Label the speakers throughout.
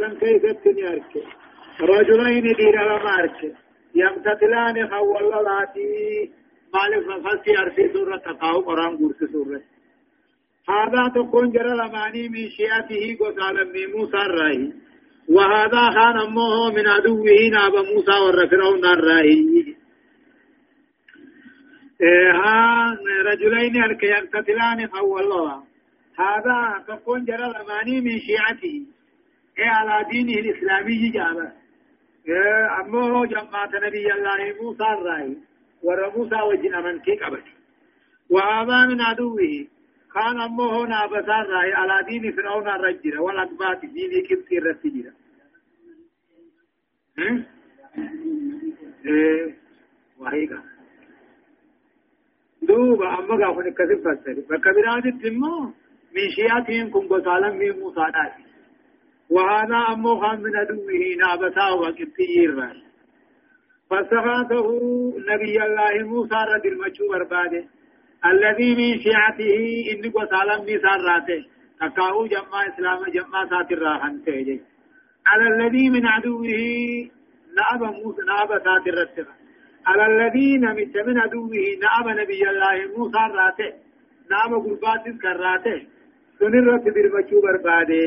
Speaker 1: كان كيف تنيارك رجلين دير لما أرك يمتثلان خول لاتي مالك فصلتي أرسي سورة تقاو قرآن قرس سورة. هذا تكون جرى لماني من شيعته قصال من موسى الرأي. وهذا خان أمه من عدوه ناب موسى والرفرون الرأي. ها رجلين أرك يقتتلان خول هذا تكون جرى لماني من شيعته. إيه على دينه الإسلامي جابه. إيه أمه جماعة نبي الله موسى الرأي ور موسى وجن أمنتي قبل. وهذا من عدوه. كان أمه نابسار رأي على دين فرعون الرجل والأقبات دين كبتي الرسجل إيه؟ وهيك دوبا أما قافن كذب فسر فكبرات الدمو من شيعتهم كن قصالا من موسى ناسي وهذا خان من عدوه نابسا وكبتي الرسجل فاستغاثه نبي الله موسى رد المجو برباده الذي من شيعته إن قسالم نسان راته. تكاو جمع إسلام جمع ساتر راحن تيجي على الذي من عدوه نعب موسى نعب ساتر رتغا على الذين من عدوه نعب نبي الله موسى راته. نعب قربات كراته سنرت بالمجو برباده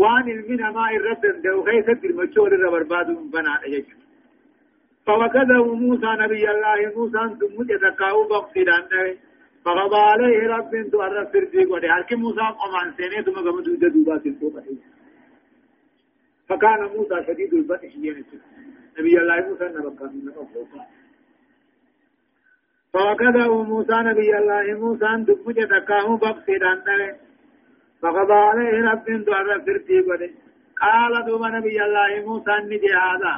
Speaker 1: وان المنا ما الرد دو خيث بالمجو برباده بنا يجو فوكذه موسى نبي الله موسى ثم تكاو بقصدان فقضى عليه رب تؤرف فردي قد هلك موسى قمان سنة ثم قام دوجة دوبا سلطة فكان موسى شديد البطش نبي الله موسى نبقى من فوكذه موسى نبي الله موسى ثم تكاو بقصدان فقضى عليه رب فردي قد قال دوب نبي الله موسى نجي هذا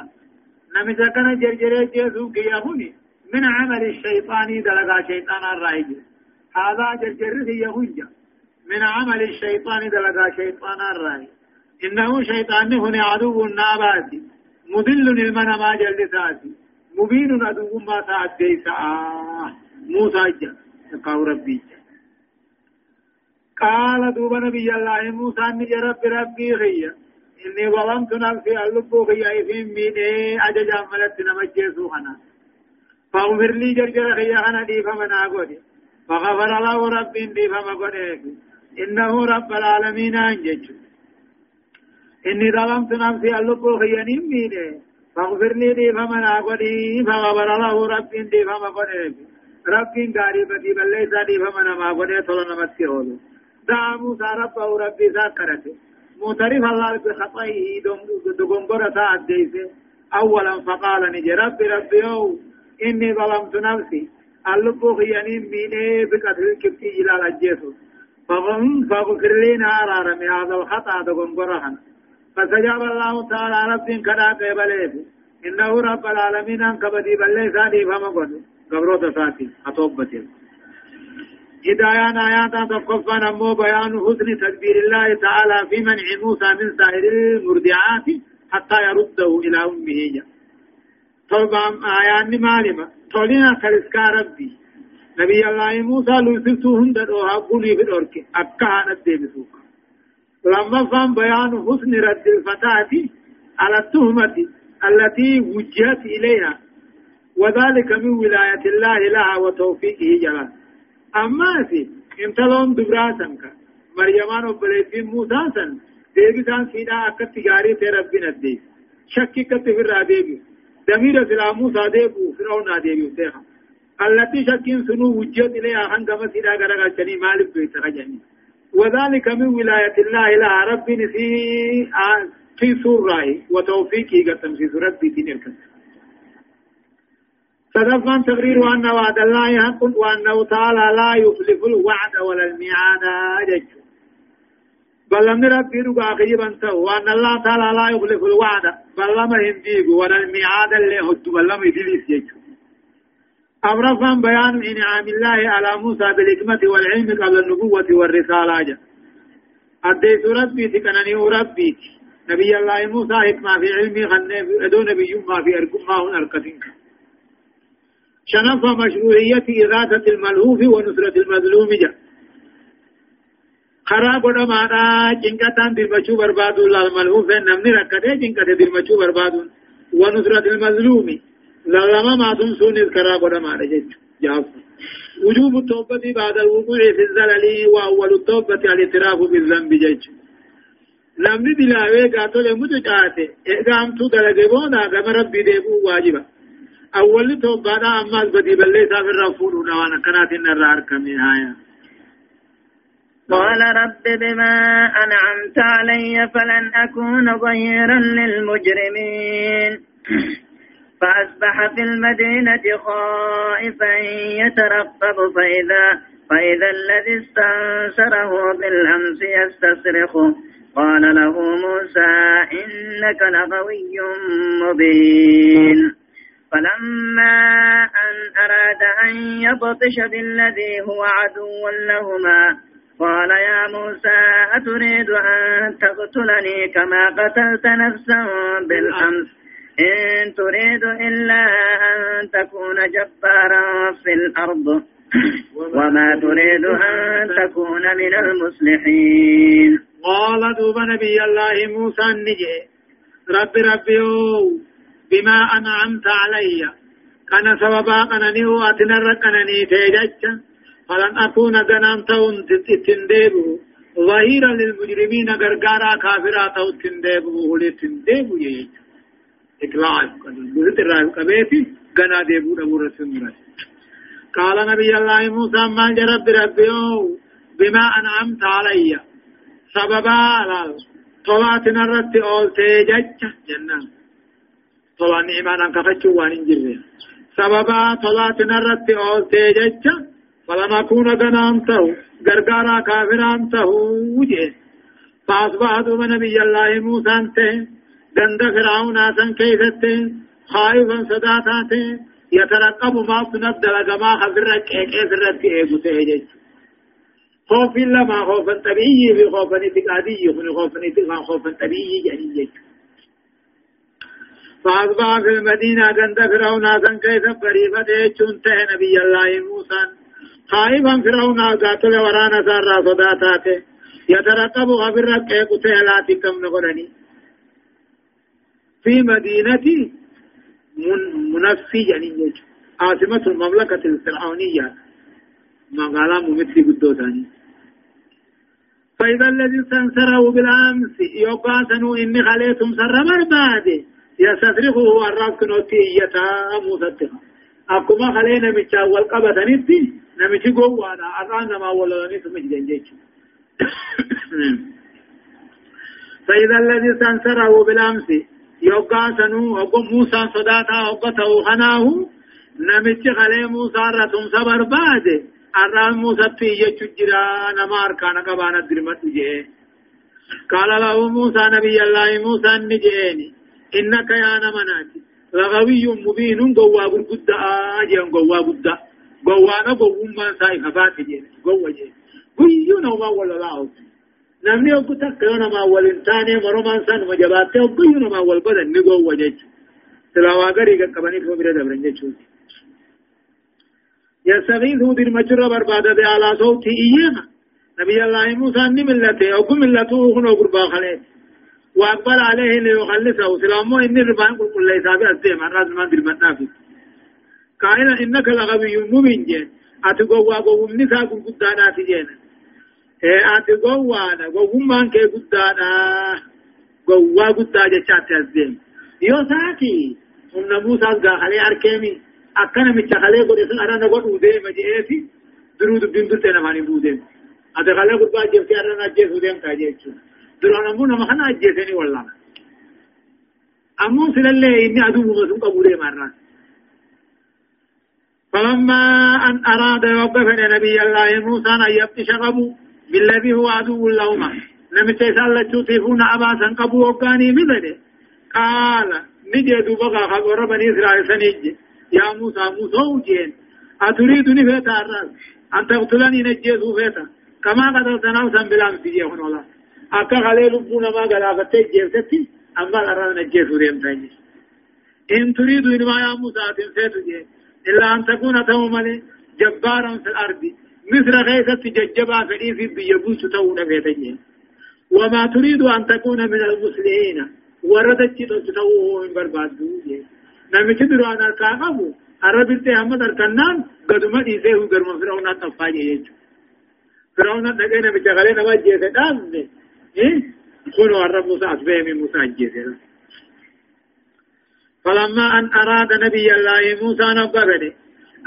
Speaker 1: نمسا كان جرجري كيهوني من عمل الشيطان دلقا شيطان الرائج هذا جرجري يهوجا من عمل الشيطان دلقا شيطان الرائج إنه شيطان هنا عدو النابات مذل المنى ما جلساتي مبين عدو ما تعدي موسى جا قال ربي جا قال دوب نبي الله موسى نجي ربي ربي غيّا إني ظلمت نفسي اللبو خيا في ميني أجج عملت نمجيسو خنا. فاغفر لي جرجر خيا خنا دي فمن أقودي فغفر الله رب دي فما قودي إنه رب العالمين أنجج. إني ظلمت نفسي اللبو خيا ميني فاغفر لي دي فمن أقودي فغفر الله رب دي فما قودي رب غاري بدي بل ليس دي فمن ما قودي صلى نمسي هولو دعا موسى ربه ربي ذاكرته معترف الله بخطئه دغنغرة أديسه أولا فقال نجي ربي ربي أو إني ظلمت نفسي اللب خياني ميني بقتل كبتي إلى الجيسو فغم فغفر لنا أرارمي هذا الخطأ دغنغرة فسجاب الله تعالى رب كدا قبله إنه رب العالمين أنك بدي بل ليس دي فما قد قبرو تساتي أتوبتي هدايان آيات تقفا نمو بيان حسن تدبير الله تعالى في منع موسى من سائر المردعات حتى يرده إلى أمه. طبعا آيان معلمة طولنا كالسكا ربي. نبي الله موسى لوسفتو هند وحقوني في الأرك. أكا ندبسوك لما فهم بيان حسن رد الفتاة على التهمة التي وجهت إليها. وذلك من ولاية الله لها وتوفيقه جلاله. أما في انتلون دبراتن كا مريمان وبليتين موسى سن ديبسان سيدا أكت تجاري تربين الديس شكي كتفر راديبي دمير سلا موسى ديبو فرعون ديبي سيخا التي شكين سنو وجد إليها هنگم سيدا غرغا چني مالك بيت خجني وذلك من ولاية الله إلى رب في في سورة وتوفيقه قسم في سورة بيتين الكسر صدفا تقرير أن وعد الله حق وأنه تعالى لا يخلف الوعد ولا الميعاد جج بل لم ربي رقا خيبا وأن الله تعالى لا يخلف الوعد. بل لم ينديق ولا الميعاد اللي هد بل لم يدلس جج أمرفا بيان إنعام الله على موسى بالحكمة والعلم قبل النبوة والرسالة. أديت ربي تكنني ربي. نبي الله موسى حكمة في علمي خنه أدو نبي ما في أركم ما هن أركتنك شنف مشروعية إغاثة الملهوف ونصرة المظلوم جاء خرا قد ما دا جنكتان درمچو بربادو للملهوف نمني ركته جنكته درمچو بربادو ونصرة المظلوم. لما ما تنسون خرا قد ما دا جاف. وجوب التوبة بعد الوقوع في الزلل وأول التوبة الاعتراف بالذنب جج namni dilaawee gaatole mutu caate eegaamtu dalage booda gama rabbii deebi'uu waajiba awwalli tobbaadha ammaas badii ballee isaaf irraa fuudhuudha waan akkanaatiin irraa argame haaya
Speaker 2: قال رب بما أنعمت علي فلن أكون ظهيرا للمجرمين. فأصبح في المدينة خائفا يترقب فإذا فإذا الذي استنصره بالأمس يستصرخه قال له موسى إنك لغوي مبين. فلما أن أراد أن يبطش بالذي هو عدو لهما قال يا موسى أتريد أن تقتلني كما قتلت نفسا بالأمس؟ إن تريد إلا أن تكون جبارا في الأرض. وما تريد أن تكون من المصلحين.
Speaker 1: قال دوب نبي الله موسى النجي رب ربي بما أنعمت علي. كان سببا قنني واتنر قنني تيجج فلن أكون دنان تون تتنديبه ظهيرا للمجرمين غرغارا كافرا تو تنديبه هولي تنديبه يجج إقلاع بذت الرأي قبيتي غنا ديبو دبو رسول قال نبي الله موسى ما جرب ربي بما أنعمت علي. سببا طلعتنا الرد أولتي جج. جنان. طلع نعمان أنك فتشو وان انجره سببا طلعتنا الرد أولتي جج فلم أكون غنامته غرغارا كافرانته وجه فأصبحت نبي الله موسى انته دند فرعون آسن كيفته خائفا صداتاته يترقب ما تنبدل كما خبرك ايك ايك رد ايك تهجج خوف إلا ما خوفا طبيعي في خوفا اعتقادي من خوفا اعتقاد خوفا طبيعي يعني فأصبح في المدينة عند فرعون آسن كيف بريفة يجون نبي الله موسى. خائفا فرعون قاتل ورانا سارا صداتاته. يترقب خبرك ايك تهلاتي كم نقرني في مدينة من منفي يعني عاصمة المملكة الفرعونية. مقالة ممثل قدوتاني فإذا الذي استنصره بالأمس يقاسنوا إني خليتم سر برباد يستفرغه الرب كنوتي إيتا موسطها أكما خلينا مجا والقبة نتي نمشي قوانا أرانا ما ولدني سمجدين جيش فإذا الذي استنصره بالأمس يقاسنوا أقوم موسى صداتا أقوته خناه نمشي خلي موسى رتم سبر بعد. الرام موسى تيجي تجرا نمار كان كبانا درمت جيه. قال له موسى نبي الله موسى نجيني. إنك يا نمناتي. لغوي مبين قوى قد آجي قوى قد قوى نقو أمم سايفة فاتجي قوى جي قيونا ما ولا لعوك نمني أقتك كيونا ما ولن تاني مرمان سان مجباتي قيونا ما ولا بدن نقوى جيش سلاوا غري كبني فو بلا دبرنجي چوتي يا سغيث هو دير مجرى بربادة على صوتي إيانا نبي الله موسى نملته. أو كملته هنا قربا خليتي وأقبل عليه ليخلصه سلامه إن الربان قل قل ليس أبي أسيما الرأس من دل متنافي قائلا إنك لغبي مبين جين أتقوى قوم نساء قل قدانات جينا ati gowwaadha gowwummaan kee guddaadha gowwaa guddaa jechaatti as deemu yoo taati humna muusaas gaakalee arkeemi akka namicha kalee godhe sun arana godhuu deema je'eeti duruu dubbiin durtee namaan hin buuteen ati kalee gurbaa ajjeeftee arana ajjeesuu nama kana ajjeesanii wallaana ammoo silallee inni aduwwuma sun qabuu deema arraan فلما أن أراد يوقف نبي الله موسى أن يبتش قبو بالذي هو عدو لهما نمت يسال تشوتيفون أبا سنقبو وقاني مثله قال نجي دوبغا خبر بني إسرائيل سنجي يا موسى موسى وجين أتريدني فيتا الرأس أن تقتلني نجيزو فيتا كما قتلت نفسا بلا مسجيه الله أكا خلي لبونا ما قال أفتي جيفتي أما الأرى نجيزو ريمتاني إن تريد إنما يا موسى تنسيت إلا أن تكون تومني جبارا في الأرض مثل غيثة ججبا فإي في بيبوس تون فيتنين وما تريد أن تكون من المسلمين وردت تتوه من بربادو نمي تدرو أن أركاقه عربي تهمد أركنان قدما إيسيه قرم فرعون أتفاجئ يجو فرعون نقينا بجغلين ما جيسة كنوا الرب موسى أتبه من موسى جيسة فلما أن أراد نبي الله موسى نقبله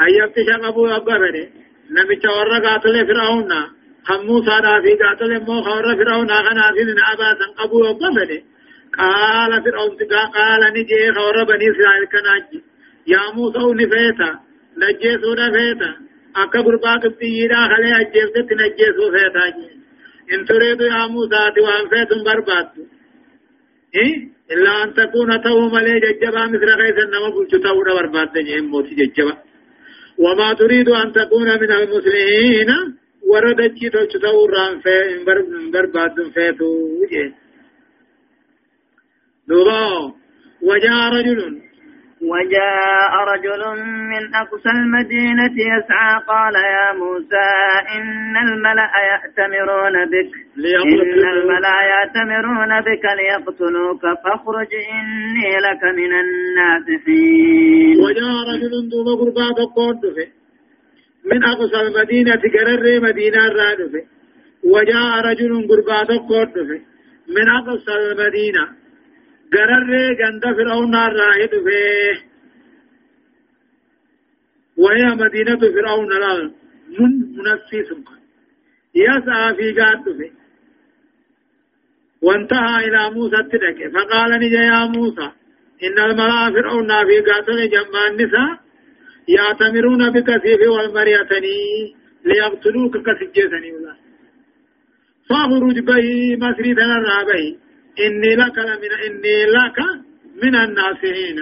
Speaker 1: أن يفتش أبو أقبله نبي تورى قاتل فرعون هم موسى في قاتل مو خور فرعون أنا في أبا أبو أقبله قال فرعون قال نجي خور بني إسرائيل كناجي يا موسى نفيتا نجيسو نفيتا أكا قربا قبطينا خلي أجيبت نجيسو فيتا إن تريد يا موسى وان فيتم برباد. إيه؟ إلا أن تكون تو ملي ججبا مثل غيث النما قلت تو برباد جيم موتي ججبا. وما تريد أن تكون من المسلمين. وردت تو تو ران في برباد فيتو. دوبا. وجاء رجل
Speaker 2: وجاء رجل من أقصى المدينة يسعى قال يا موسى إن الملأ يأتمرون بك إن الملأ يأتمرون بك ليقتلوك فاخرج إني لك من الناصحين.
Speaker 1: وجاء رجل دوم قربات القرد من أقصى المدينة قرر مدينة الرادف وجاء رجل قربات القرد من أقصى المدينة قرر جند فرعون الراهد فيه وهي مدينة فرعون لا من منفس يسعى في قاد فيه وانتهى إلى موسى التدك فقال نجا يا موسى إن الملا فرعون في قاتل جمع النساء يعتمرون بكثيف والمريتني ليقتلوك كسجيسني الله فاخرج به مسري تنرى به إني لك من إني لك من الناصحين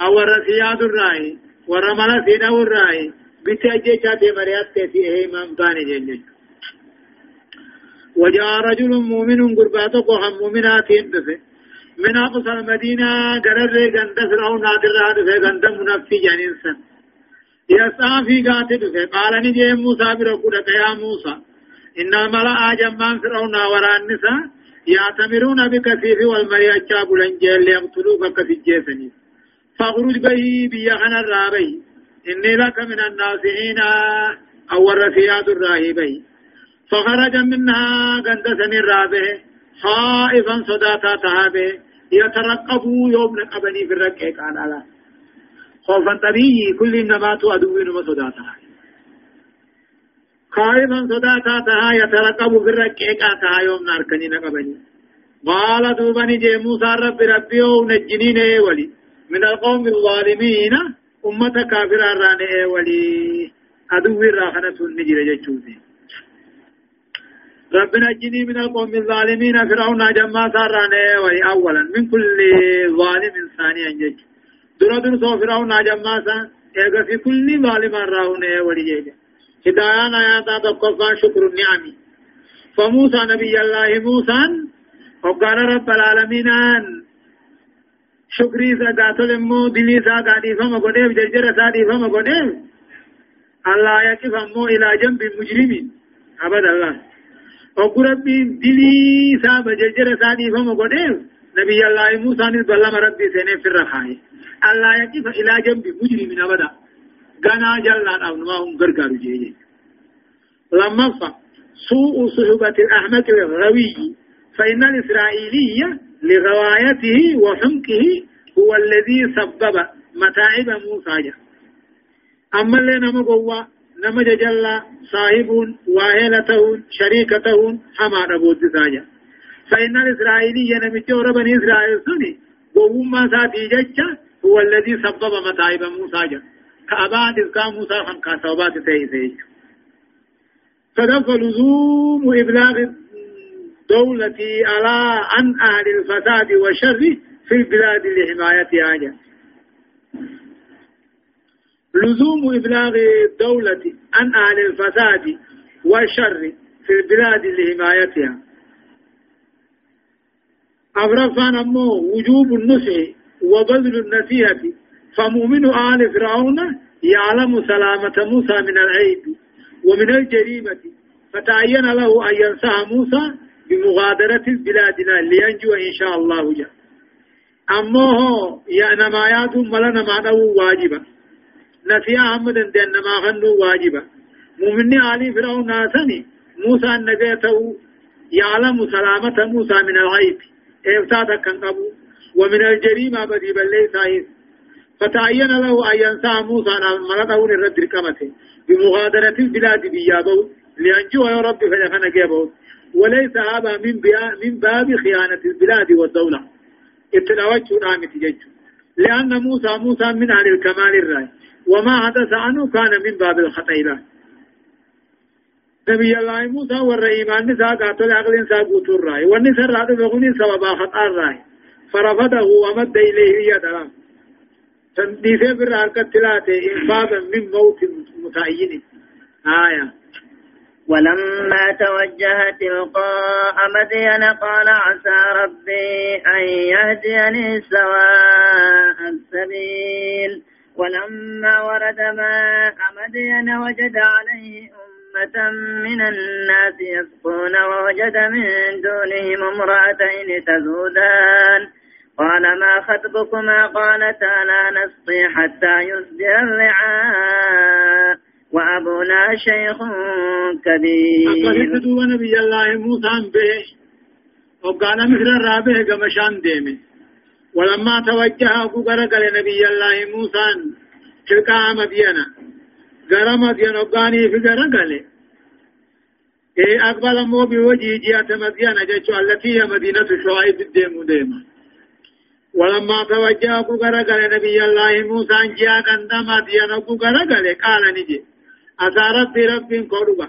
Speaker 1: أو الرسياد الرأي ورمال سينا الرأي بتأجي شاتي مريات تيسي إيه إمام تاني جنجي وجاء رجل مؤمن قرباتك وهم مؤمنات يندفع من أقصى المدينة قرر غند فرعون نادر راد في غند منفي جانينسا يسعى في قاتل قال نجي موسى برقودك يا موسى إن الملأ جمان فرعون وراء النساء يعتمرون بكثيف والمريا بلنجيل ليقتلوك كسجيسني فاخرج به بيخنا الرابي. إني لك من الناصحين أو الرفيات الراهبي. فخرج منها قندسن الرابه خائفا صداتا تهابه يترقب يوم نقبني في الرقيق قال خوفا طبيعي. كل تو أدوين وصداتا خائفا صداتا تها يترقب في الرقيقة تها يوم ناركني نقبني قال دوبني جي موسى رب ربي ونجنين ولي من القوم الظالمين أمة كافرة راني ولي أدو الراحنة النجر جتشوزي ربنا نجني من القوم الظالمين فرعون جمع ساراني ولي أولا من كل ظالم ثانيا جتش درا در سو فرعون جمع سا ايغا في كل ظالم راوني ولي جتش هدايان آيات تقفى شكر النعم فموسى نبي الله موسى وقال رب العالمين شكري ساقاتل امو دلي ساقاتي فما قديم جرجر سادي فما قديم الله يكف امو إلى جنب المجرمين ابد الله وقال ربي دلي ساب جرجر سادي فما قديم نبي الله موسى نزبلما ربي سنة في الرخاء الله يكف إلى جنب المجرمين ابدا غنا جلنا أو ما هم غرغرو جيجي لما سوء صحبة الأحمق الغوي فإن الإسرائيلية لغوايته وحمقه هو الذي سبب متاعب موسى جا أما اللي نما قوة نما جل صاحب واهلته شريكته حما ربود ساجا فإن الإسرائيلية نمجور بني إسرائيل سني قوما ساتي ججا هو الذي سبب متاعب موسى جا كأباد إذكا موسى خم كاسوبات سيسيج فدف لزوم إبلاغ الدولة على عن أهل الفساد والشر في البلاد لحمايتها جا لزوم إبلاغ الدولة عن أهل الفساد والشر في البلاد لحمايتها أبرفان أمو وجوب النصح وبذل النصيحة. فمؤمن آل فرعون يعلم سلامة موسى من العيب ومن الجريمة فتعين له أن ينسى موسى بمغادرة بلادنا لينجو إن شاء الله جل. أمه يا نمايات ملا نما واجبا نسي أحمد دين نما خنو واجبا مؤمن علي فرعون ناسني. موسى نجاته يعلم سلامة موسى من الغيب إفتاتا كان ومن الجريمة بدي بل ليس فتعين له أن ينسى موسى ملته الرد ركمته بمغادرة البلاد بيابه لينجو يا رب فلخنا جيبه وليس هذا من من باب خيانة البلاد والدولة. اتلاوات رامي تججو لأن موسى موسى من أهل الكمال الرأي. وما حدث عنه كان من باب الخطيرة نبي الله موسى والرئيمان نساء قاتل عقل إنساء قوتور الرأي. والنساء رأي بغني سببا خطأ الرأي. فرفضه ومد إليه يد تنديسه بالرأي كتلاته إنفاذا من موت متعين آية
Speaker 2: ولما توجه تلقاء مدين قال عسى ربي أن يهديني سواء السبيل. ولما ورد ماء مدين وجد عليه أمة من الناس يسقون ووجد من دونهم امرأتين تذودان. قال ما خطبكما؟ قالتا لا نسقي حتى يصدر الرعاء وأبونا شيخ كبير.
Speaker 1: دوب نبي الله موسى به؟ وقال مثل الرابع قمشان ديمي. ولما توجه أبو قرق لنبي الله موسى تلقى مدينة. قرى مدينة وقاني في قرق إيه أقبل مو بوجه جهة مدينة جيشو التي هي مدينة شعيب الديم ديما ولما توجه أبو قرق لنبي الله موسى جهة عند مدينة أبو قرق قال نجي أتى ربي ربي قربا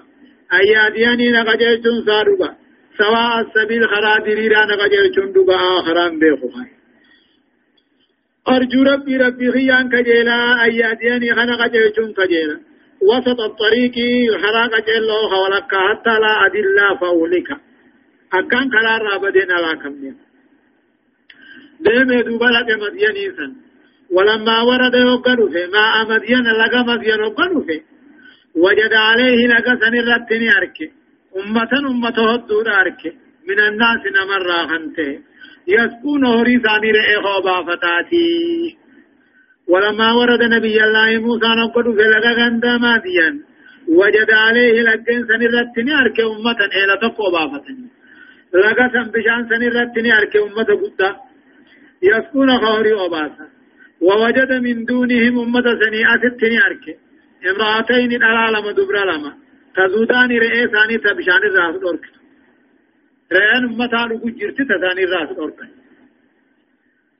Speaker 1: أيادياني نقجيتون ساربا سواء السبيل خرادريرا نقجيتون دبا آخران بيخوها. أرجو ربي ربي خيان كجيلا أيادياني خنقجيتون كجيلا. وسط الطريق خراق جلو خولك حتى لا أدلا فأولك أكان كلا رابدين لا كمين ديم دوبا لك مديني سن ولما ورد يوقنوا في ما مدين لك مدين يوقنوا في وجد عليه لك سنرتني أركي أمة أمة هدود أركي من الناس نمر راهنته يسكون هوري ثاني رئي خوبا فتاتي ولما ورد نبي الله موسى نقول في لك غندا ديان وجد عليه لكن سنرتني أركي أمة إلى تقوبا فتني لك سنبشان سنرتني أركي أمة قد يسكون خوري أباسا. ووجد من دونهم أمة سنيئة ستني أركي امرأتين لما دبر لما تزودان رئي ثاني تبشان الراس دورك رئين امتا نقو جرت تثاني الراس دورك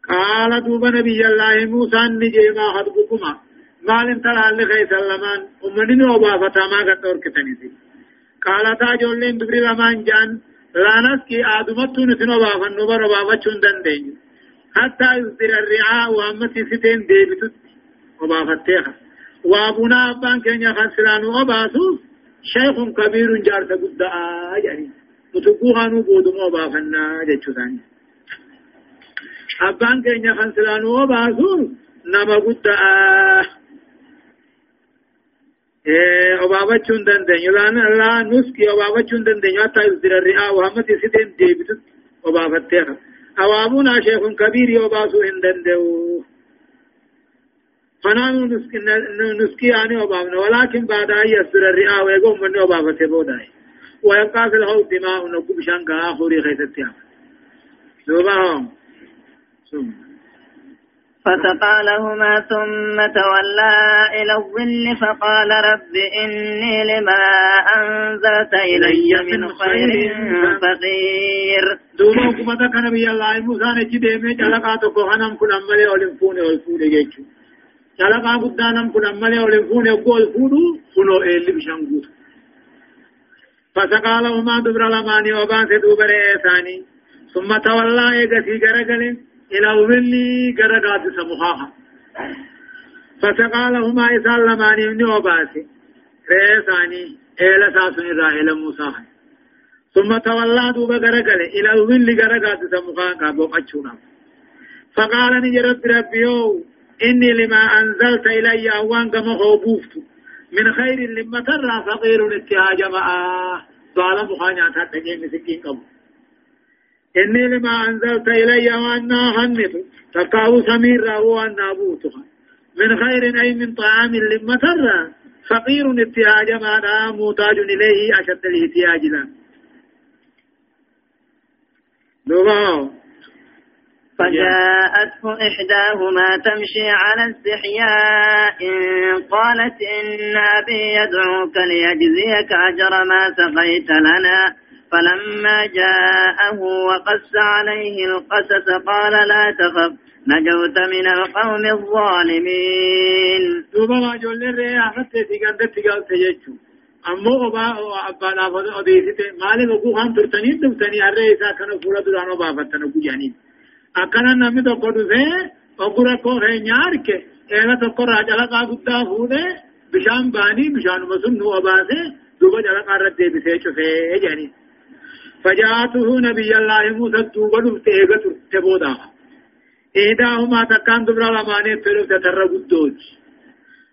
Speaker 1: قال دوب نبي الله موسى نجي ما خطبكما مال انتلا لخي سلمان أمنين وبافتا ما قد دورك تنسي قال تاجولين دبر لمان جان. لا نسكي آدمتو نتنو بافا نبر وبافتشون دندين. حتى يصدر الرعاء وأمتي ستين ديبتت وبافتيها. وأبونا أبان كينيا خسران وباسوس شيخ كبير جارت قد يعني. متقوها نبود وبافنا جتشتاني أبان كينيا خسران وباسوس نما قد obaabachuun dandeenyu laa nuski obaabachuun dandeenyu hatta isdira ri'aa wahamati sideen deebitu obaafatteera awaabuun sheekun kabiirii obaasuu hin danda'u فنحن نسكي يعني أبابنا ولكن بعد أن يسر الرئاء ويقوم من أبابة بوداي ويبقى في الحوض دماء نقوم شانك آخري خيث التيام دوبهم ثم
Speaker 2: فسقى لهما ثم تولى إلى الظل فقال رب إني لما أنزلت إلي من خير فقير.
Speaker 1: دوما كما كان نبي الله موسى نجي مي جلقاتو كهنم كل أمالي أولم والفوني جيتشو. شلقا قدانم كن أمالي ولفون يقول فودو فنو إيلي بشان قوت فسقى لهما دبر لماني وبان سدوبر إيساني. ثم تولى إيغسي غرقل إلى الظل غرقات سمخاها فسقى لهما إسان لماني من وباسي رئيساني إيلا ساسن إلى موسى. ثم تولى دوب غرقل إلى الظل غرقات سمخاها كابو قچونا فقال نجرب ربي إني لما أنزلت إلي أوان كما خوبوفت من خير لما ترى فقير اتهاج معه ظالم خانيات حتى مسكين قبل إني لما أنزلت إلي وأنا هنت تقاو سمير وأنا أبوتها من خير أي من طعام لما ترى. فقير اتهاج معنا محتاج إليه أشد الاحتياج له.
Speaker 2: فجاءته إحداهما تمشي على استحياء قالت إن أبي يدعوك ليجزيك أجر ما سقيت لنا. فلما جاءه وقس عليه القسس قال لا تخف نجوت من القوم الظالمين.
Speaker 1: دوبا ما جول نرأي أحد تيتي قد تيتي قد أبا أبا لافظ أديسي تي مالي مقو خان ترتني تبتني أرأي إسا كانو فورا دوانو بافتن أبو جانين. أكنا نمي دو قدو سي أبورا كو غي نيار كي. إلا تو قرر جلا قابو تا فورا بشان باني بشان مسن أبا سي. دوبا جلا قرر تيبسي سي جانين. فجاءته نبي الله موسى دوبا دفت ايغا تبودا. إيداهما تكان دبرا لماني تلوت تتر قدوج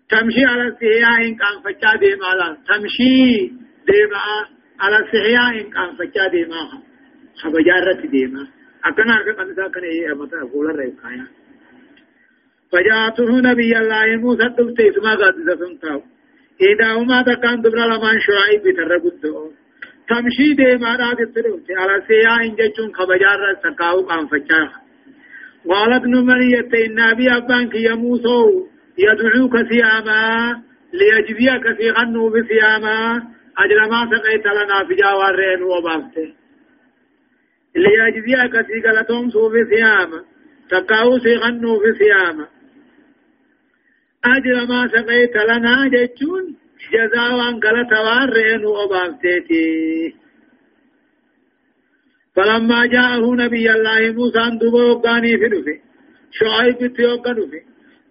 Speaker 1: تمشي على السحياء إن كان فجا ديما لا تمشي ديما على السحياء إن كان فجا ديما خبجارة ديما. أكنا أكنا أكنا كان إيه متى أقول الرئيس كايا فجاءته نبي الله موسى دبتي سما قد زفنتاو. إذا هما تكان دبرا لمن شعيب بترقدو تمشي دي ما راد تلوت على سيا إن جتون خبجار سكاو قام فجاه قال ابن مريم أبي أبانك يا موسى يدعوك سياما ليجزيك في غنو بسياما أجل ما سقيت لنا في جوار وبابته ليجزيك في قلتهم سوف سياما تقاو في سياما أجر ما سقيت لنا جتون جزاء وان قلت وارين وبابتيتي فلما جاءه نبي الله موسى دبو وقاني في نفي. شعيب تيوقع نفي.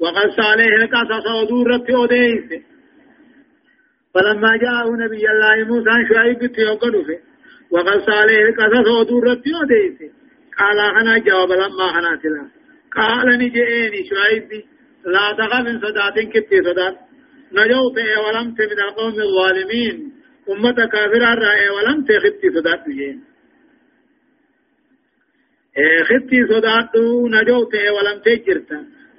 Speaker 1: وقص عليه القصص ودورة أوديس فلما جاءه نبي الله موسى شعيب تيوقع نفي. وقص عليه قصص ودورت يوديس قال أنا جواب لما أنا سلا. قال نجئني شعيب. لا تخف من صدات كتي صدات نجوت ولم من القوم الظالمين. أمة كافرة رأي ولم تختي صدات جين ختي صدات نجوت ولم تجرت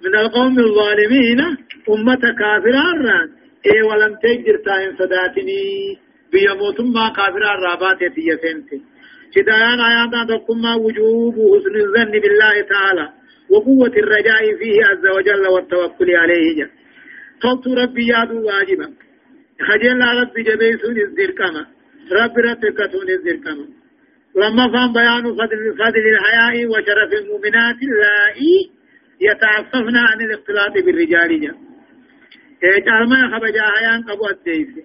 Speaker 1: من القوم الظالمين أمة كافرة رأي ولم تجرت إن صداتني. بيا موتما كافر الرابات في سنتي. شدان آيات تقوم وجوب حسن الظن بالله تعالى. وقوة الرجاء فيه عز وجل والتوكل عليه. جل قلت ربي يا واجبا خجل ربي جبيسون الزرقما رب رتكتون الزرقما لما فهم بيان فضل فضل الحياء وشرف المؤمنات اللائي يتعففن عن الاختلاط بالرجال جل إيه ما خبجا حيان قبو الديسي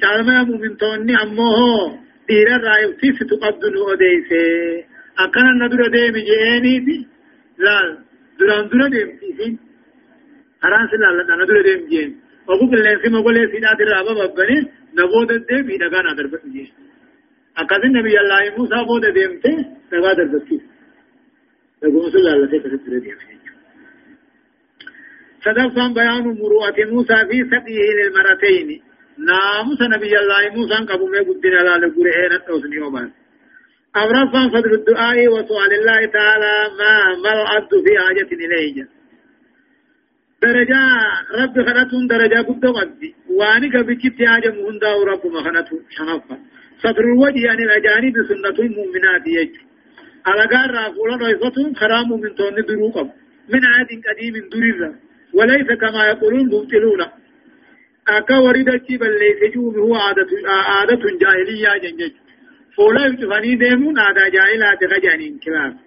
Speaker 1: caalmaa mumintoonni ammoo dhiira irraa ibsiisitu qabdu nu odeeyse. Akkana na dura deemi je'eeniiti. Laal duraan dura deemsiisin karaan si laalladha na dura deemi jeen ogu qilleensi mogolee siidhaat irraa bababbane na booda deemi dhagaa na darbatu jeen akkasin nabi allaahi muusaa booda deemte dhagaa darbachiisa dhaguma sun laallatee akkasitti dura deeme صدفا بيان مروءة موسى في سقيه للمرتين ناموس نبي الله موسى قبو مي قدنا لا لقرئين التوسن يوما أمرفا فضل الدعاء وسؤال الله تعالى ما ما العبد في حاجة إليه درجة رب خنتون درجة قد قدي واني كبكت حاجة مهندا ورب مخنتون شنفا سطر الوجه يعني الأجانب سنة المؤمنات يجو على قار رافولا رئيفتهم خرام من تون دروقم من عاد قديم دريرا وليس كما يقولون مبتلون أكا ورد بل ليس جوم هو عادة عادة جاهلية جنجج فولا يتفاني ديمون عادة جاهلة تغجانين كلام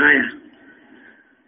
Speaker 1: هايا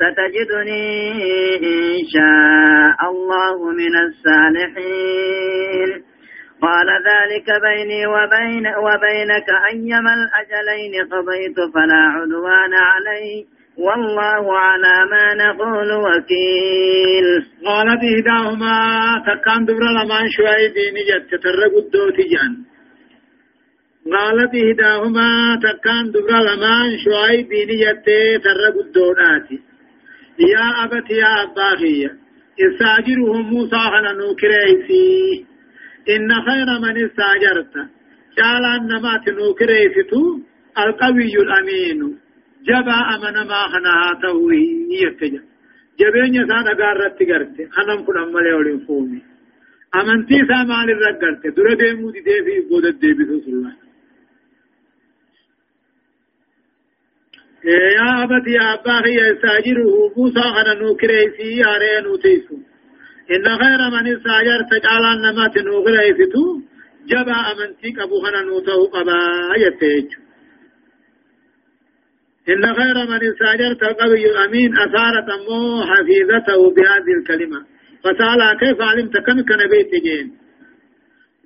Speaker 2: ستجدني إن شاء الله من الصالحين. قال ذلك بيني وبين وبينك أيما الأجلين قضيت فلا عدوان علي. والله على ما نقول وكيل.
Speaker 1: قالت إهداهما تكان دبر لمان شوي ديني جت ترق الدوتي جان. قالت إهداهما تكان دبر لمان شوي ديني جت ترق الدوراتي يا أبت يا أباغي استاجرهم موسى على نوكريسي. إن خير من استاجرت. قال أنما تنوكريستو القوي الأمين. جبا أمن ما خنا توي يتجا جبين يسان أقارت تقرت. خنم كن أمالي ولين فومي. أمنتي سامان الرقرت. در ديمو دي دي في بودت دي بسوس الله. يا أبت يا أبا هي استاجره موسى خنا نوكريسي آرين وتيسو إن خير من استاجر تجعل أنما تنوكريستو جبا أمنتي كبو خنا نوتو قبا يتجو إن خير من استاجرت القوي الأمين أثارت أمه حفيظته بهذه الكلمة فسأل كيف علمت كم كان بيت جين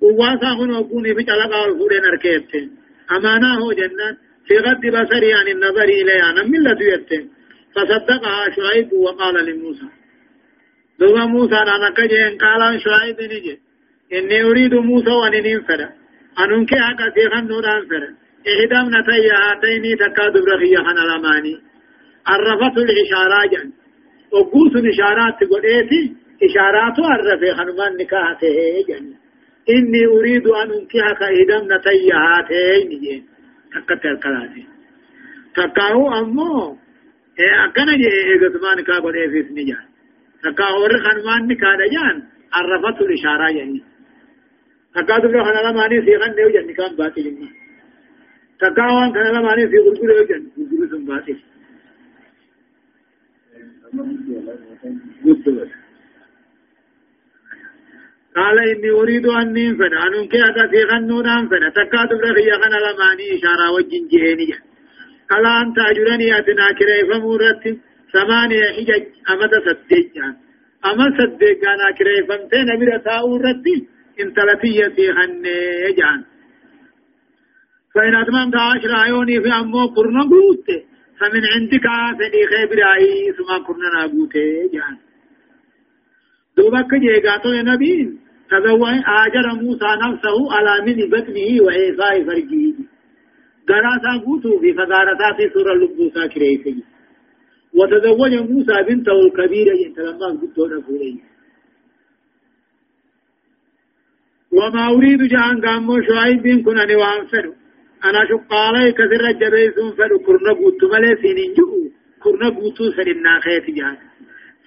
Speaker 1: وواسا هنا وكوني في جلقاء الفورين أركيبتين أماناه جنة في غد بصري عن النظر إليها نمي لديتين فصدقها شعيب وقال لموسى. دوما موسى أنا كجين قال شعيب نجي. إني أريد موسى وأنني انفر. أنك حقا سيخن نوران فر إحدى ابنتي هاتين تكاد برخية خنا لماني عرفت الإشارة جن. وقوس الإشارات قلت إشارات عرف خنمان نكاحته جن. إني أريد أن أنكحك إحدى ابنتي هاتين جن. تكت الكلاتي تكاو أمو أكنا جي إيغتمان نكاح قلت في سنجان تكاو رخنمان نكاح جان عرفت الإشارة جن تكاد برخنا لماني سيخن نيو جن نكاح باطل تقاوان كان لما عليه في غلقل وجن غلقل ثم باطل قال إني أريد أن ننفد أنك أتى غنون أنفد تكاتب رخي خنا لماني إشارة وجن جهني قال أنت أجرني أتنا كريف مورت ثمانية حجج. أمد صدق أما أنا كريف أمتين أمير تاورت انت لتيتي خني جان. فإن أتممت عشر عيوني في أمو قرن قوت فمن عندك فدي خيبر أي ثم قرن نابوت جان. دوبك جيغاتو نبيين تزوج آجر موسى نفسه على من بطنه وإيفاء فرجه. غراسا قوتو في فدارتات سورة لبوسا كريفي وتزوج موسى بنته الكبيرة يتلمى قدو نفوري وما أريد جان قامو شعيب بن كنني وانفرو أنا شقالي كثير جبيسون فلو كرنا بوتو ملي سينين جو كرنا بوتو سننا خيت جان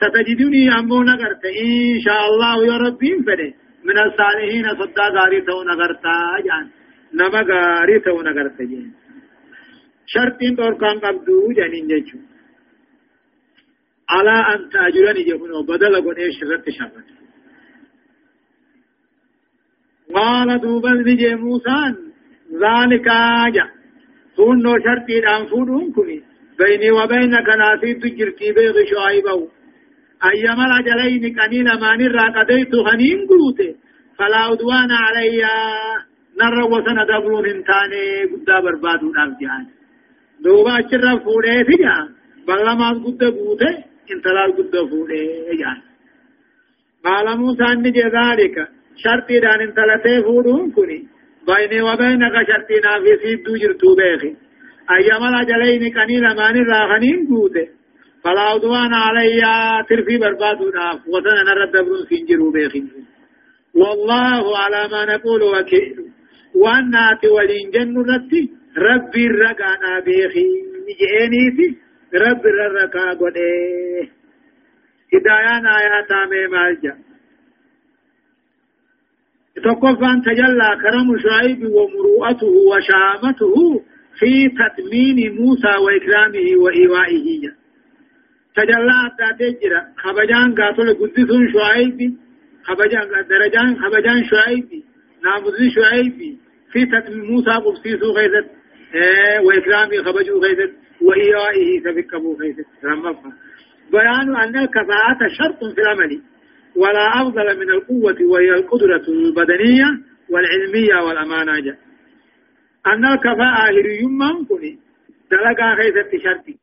Speaker 1: ستجدني أمو نغرت إن شاء الله يا ربي فده من الصالحين صدا غاري تو نغرتا جان. نما غاري تو نغرتا جان. شرطين طور كان قبدو جانين جيشو على أن تأجرني جهنو بدل قد شرط شرط. قال دوبا نجي موسان ذلك جا سنو شرطي فودون كني بيني وبينك ناسي تجرتي بيغ شعيبو أيما الأجلين قليل ما نرى قديت غنين قوتي فلا عدوان علي. نرى وسن دبرون انتاني. قد بربادون أبجان دوبا شر فوده فجا بلا ما قد قوتي انتلال قد فوده جان قال موسى نجي ذلك. شرطي دان انتلته فودون كني بيني وبينك شرطنا في سيد جرتو بيخي أيما الأجلين قنيل مان الراغنين قوته فلا عدوان علي. ترفي بربادنا وطن نرد برون سنجرو بيخي والله على ما نقول وكيل. وأنات ولين رتي ربي. الرقانا بيخي جئنيتي رب الرقا قده هدايان آيات آمي مالجا تقفان تجلى كرم شعيب ومروءته وشامته في تدمين موسى وإكرامه وإيوائه. تجلى حتى تجرى خبجان قاتل قدس شعيب خبجان درجان خبجان شعيب ناموز شعيب في تدمين موسى قبسيس غيثت آه وإكرامه خبجو غيثت وإيوائه سبكبو غيثت رمضان بيان أن الكفاءة شرط في العمل ولا أفضل من القوة وهي القدرة البدنية والعلمية والأمانة أن الكفاءة هريوم كني دلقا خيثة شرطي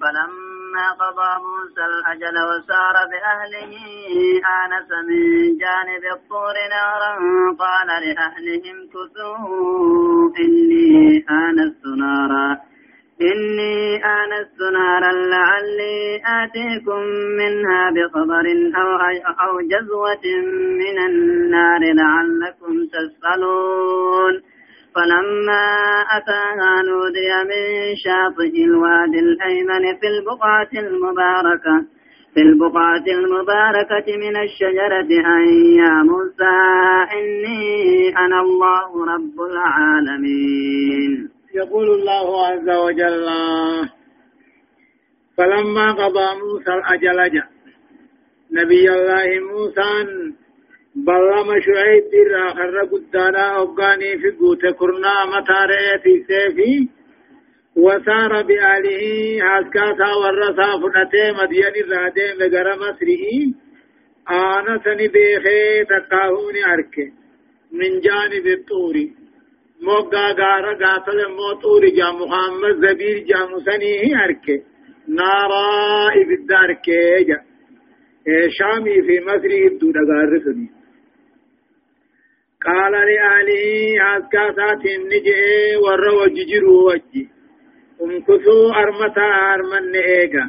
Speaker 2: فلما قضى موسى الأجل وسار بأهله آنس من جانب الطور نارا. قال لأهلهم كثوا إني آنست نارا. إني آنست نارا لعلي آتيكم منها بخبر أو, أو جزوة من النار لعلكم تسألون. فلما أتاها نودي من شاطئ الوادي الأيمن في البقعة المباركة في البقعة المباركة من الشجرة أن يا موسى إني أنا الله رب العالمين.
Speaker 1: يقول الله عز وجل فلما قضى موسى الأجل نبي الله موسى بلما شعيب در آخر قدانا أبقاني في قوت كرنا متاريتي سيفي وسار بآله هاسكاسا ورسا فنتي مدين الرادي مغر مصره آنا سني بيخي تقاهوني أركي من جانب الطوري موقع غارا قاتل موطوري جا محمد زبير جا مسنيه أركي نارا إبدار كيجا شامي في مصر إبدو دقار سنيه قال لأهله أسكاسات نجئ ور وججروا وجي امكثوا أرمتا أرمن إيغا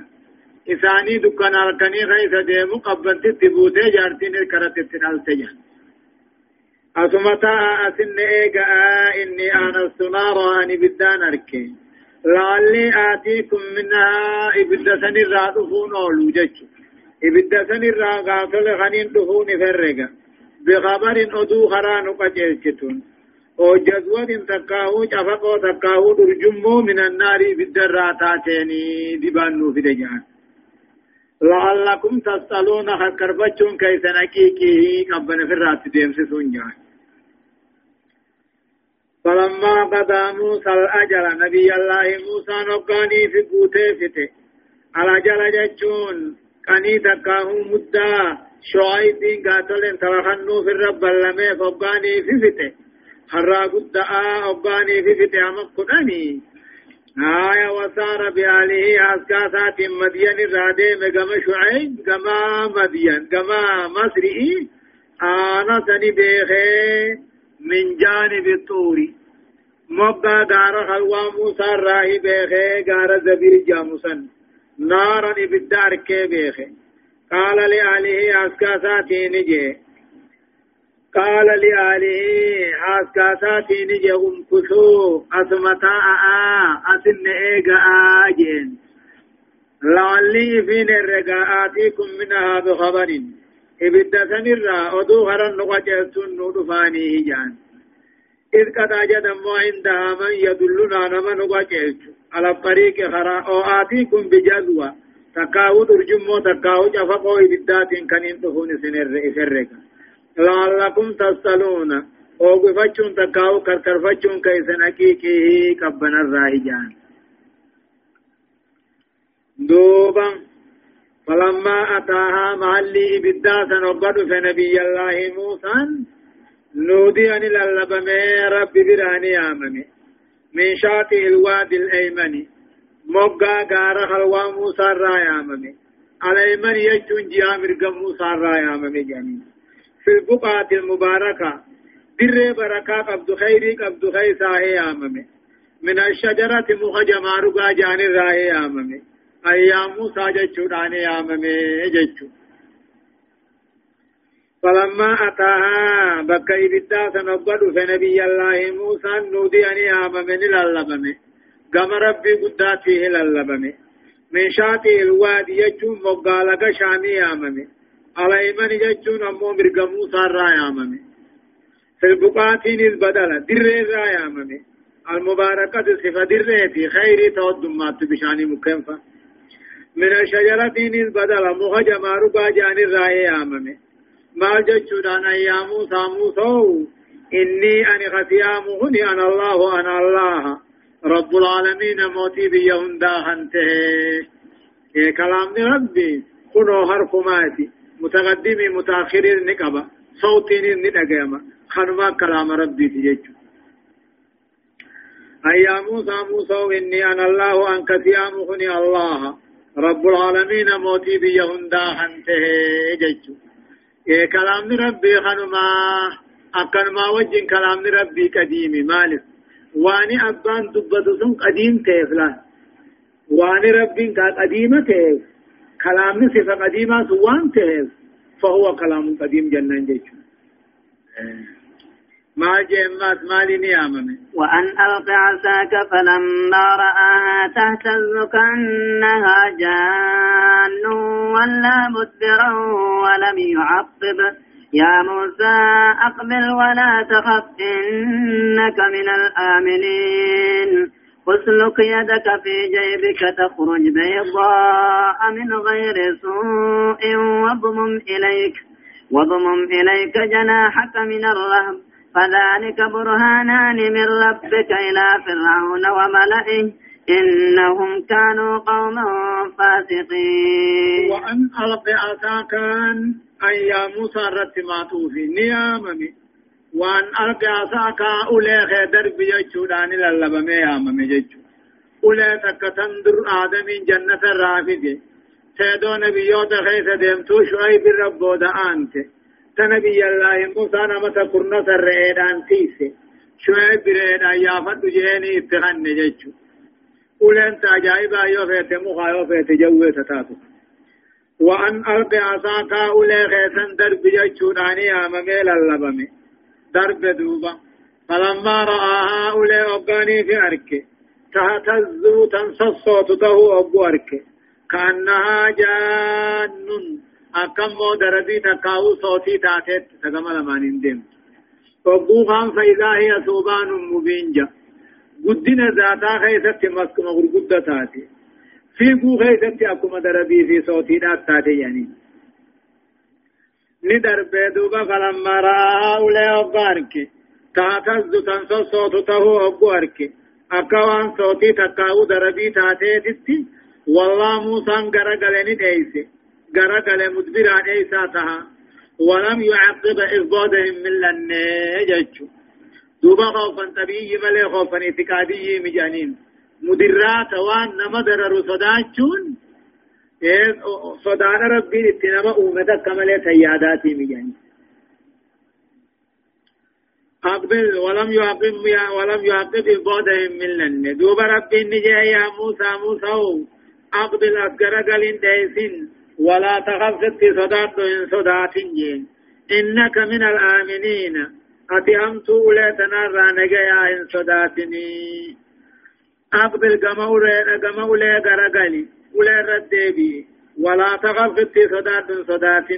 Speaker 1: إساني دكان أركني غيث ديمو قبلت تبوتي جارتين الكرت تنالتجان أسمتا أسن إيغا إني آنست نارا أني بدان أركي لعلي آتيكم منها إبدا الرا دفون أولو جج إبدا الرا غافل غنين دفون فرقا بخبر أدو خران قجلتون أو جزوة تقاو شفقو تقاو درجمو من النار بالدراتاتين دبانو في دجان. لعلكم تسألون خكربتون كيف نكيكي قبل في الرات ديمسسون جان. فلما قضى موسى الأجل نبي الله موسى نقاني في قوته فته على جل ججون كاني تقاو مدّا. شعيب قاتل ترخنو في الرب اللمي فقاني في فته حرا قد أباني في فته أمك كناني آية وصار بآله أسكاسات مدين الرادي مقام شعيب قما مدين قما مصري. آنا سني بيخي من جانب الطوري مبقى غار خلوا موسى راهي بيخي غار زبير جاموسن. نارا ابدار كي بيخي. قال لآله أسكاساتي نجي. قال لآله أسكاساتي نجي. أمكسو أسمتا آآ أسن إيغا آجين. لعلي فين الرقاءاتكم منها بخبر. إبدا سنرى أدو هرن نقجتن ندفاني جان إذ قد أجد ما عندها يدلنا نما نقجت على الطريق خراء آتيكم بجزوة تكاو درجمو تكاو جفقو إبدات كنين تخون سنر إفرق لعلكم تسألون وقفتشون تكاو كركرفتشون كيسن أكيكي كبنا الراهجان دوبا فلما أتاها محلي إبدات نقض فنبي الله موسى نودي أن للبمي رب براني آمني من شاطئ الوادي الأيمن مقا غارا خلوا موسى رايا ممي على من يجون جيا مرقم موسى رايا ممي جاني في البقعة المباركة در بركة قبض خيري قبض خيسا هي ممي من الشجرة مخجما رقا جاني رايا ممي أيام موسى جچو داني يا ممي جچو فلما أتاها بكا إبدا سنبدو فنبي الله موسى نودي أني آممن للبمه قام ربي قدات فيه للبمي من شاطئ الوادي يجون مقالك شامي آممي على إيمان يجون أمو مرقمو صار آممي في البقاتين البدلة در راي آممي المباركة صفة دريتي خير تودمات بشاني مكنفة من الشجرتين البدلة مخجما ربا جاني راي آممي ما جتشودان أيامو سامو سو إني أني خسيامو هني أنا الله أنا الله رب العالمين موتي بيهن داهنته. كلام ربي كنو حرف ماتي. متقدمي متأخرين نقبا. صوتين ندقيما خنما كلام ربي تجيجو أي موسى موسى إني أنا الله أنك سيامخني الله. رب العالمين موتي بيهندا خنته جيجو إيه كلام ربي خنما. أكن ما وجن كلام ربي قديمي. مالك. واني أبان دبتو سن قديم تيفلان واني ربي قديمة تيف كلام صفة قديمة سوان تيف فهو كلام قديم جنان جيجو ما جمات مالي نيامة
Speaker 2: وأن ألق عساك فلما رآها تهتز كأنها جان ولا مدبرا ولم يعقب يا موسى أقبل ولا تخف إنك من الآمنين. أسلك يدك في جيبك تخرج بيضاء من غير سوء واضمم إليك واضمم إليك جناحك من الرهب. فذلك برهانان من ربك إلى فرعون وملئه. إنهم كانوا قوما فاسقين.
Speaker 1: وأن ألق عصاكان أي يا موسى رتماتو في نياممي وأن ألق عصاك أولي خيدر بيجودان للبمي ياممي جيجو أولي تكتندر آدم جنة الرافقه سيدو نبيوت خيس ديمتو شعيب الربو دعانته تنبي الله موسى نمت قرنة الرئيدان تيسي. شعيب بريدا يافد جيني اتغن جيجو أولين تاجائبا يوفيت مخا يوفيت جوه تتاتو. وأن ألقي عصاك أولي خيسا درب جيجو داني آممي للبمي درب دوبا. فلما رآها أولي أبغاني في أركي تهتزو تنصصوت تهو أبو أركي كأنها جان. أكم مو دربي تكاو صوتي تاتت تكما لما نندم فبوفان فإذا هي ثوبان مبين قدنا ذاتا خيست مسك مغرقودة تاتي في قو خيست أكما دربي في صوتي تاتي يعني ندر بيدوبا فلما رأى أولي أبارك تاتز تنسو صوته أبو أرك أكوان صوتي تكاو دربي تاتي تتي والله موسى غرغلني ديسه غرغل مدبرا ديسا تها ولم يعقب إفضادهم من لنجج دوبا خوفا طبيعي ملي خوفا اعتقادي مجانين مدرات وان نمدر صداچون صدان ربي اتنما أمتا كمالي سياداتي مجانين أقبل ولم يعقب ولم يعقب إفضادهم من لن ربي نجي يا موسى موسى أقبل أسكر قلن ديسن ولا تخف ستي صدات إن صدات إنك من الآمنين أتهمت أولي تنرى نجيا إن صداتني أقبل كما أولي كما أولي ردبي ولا صدات صدات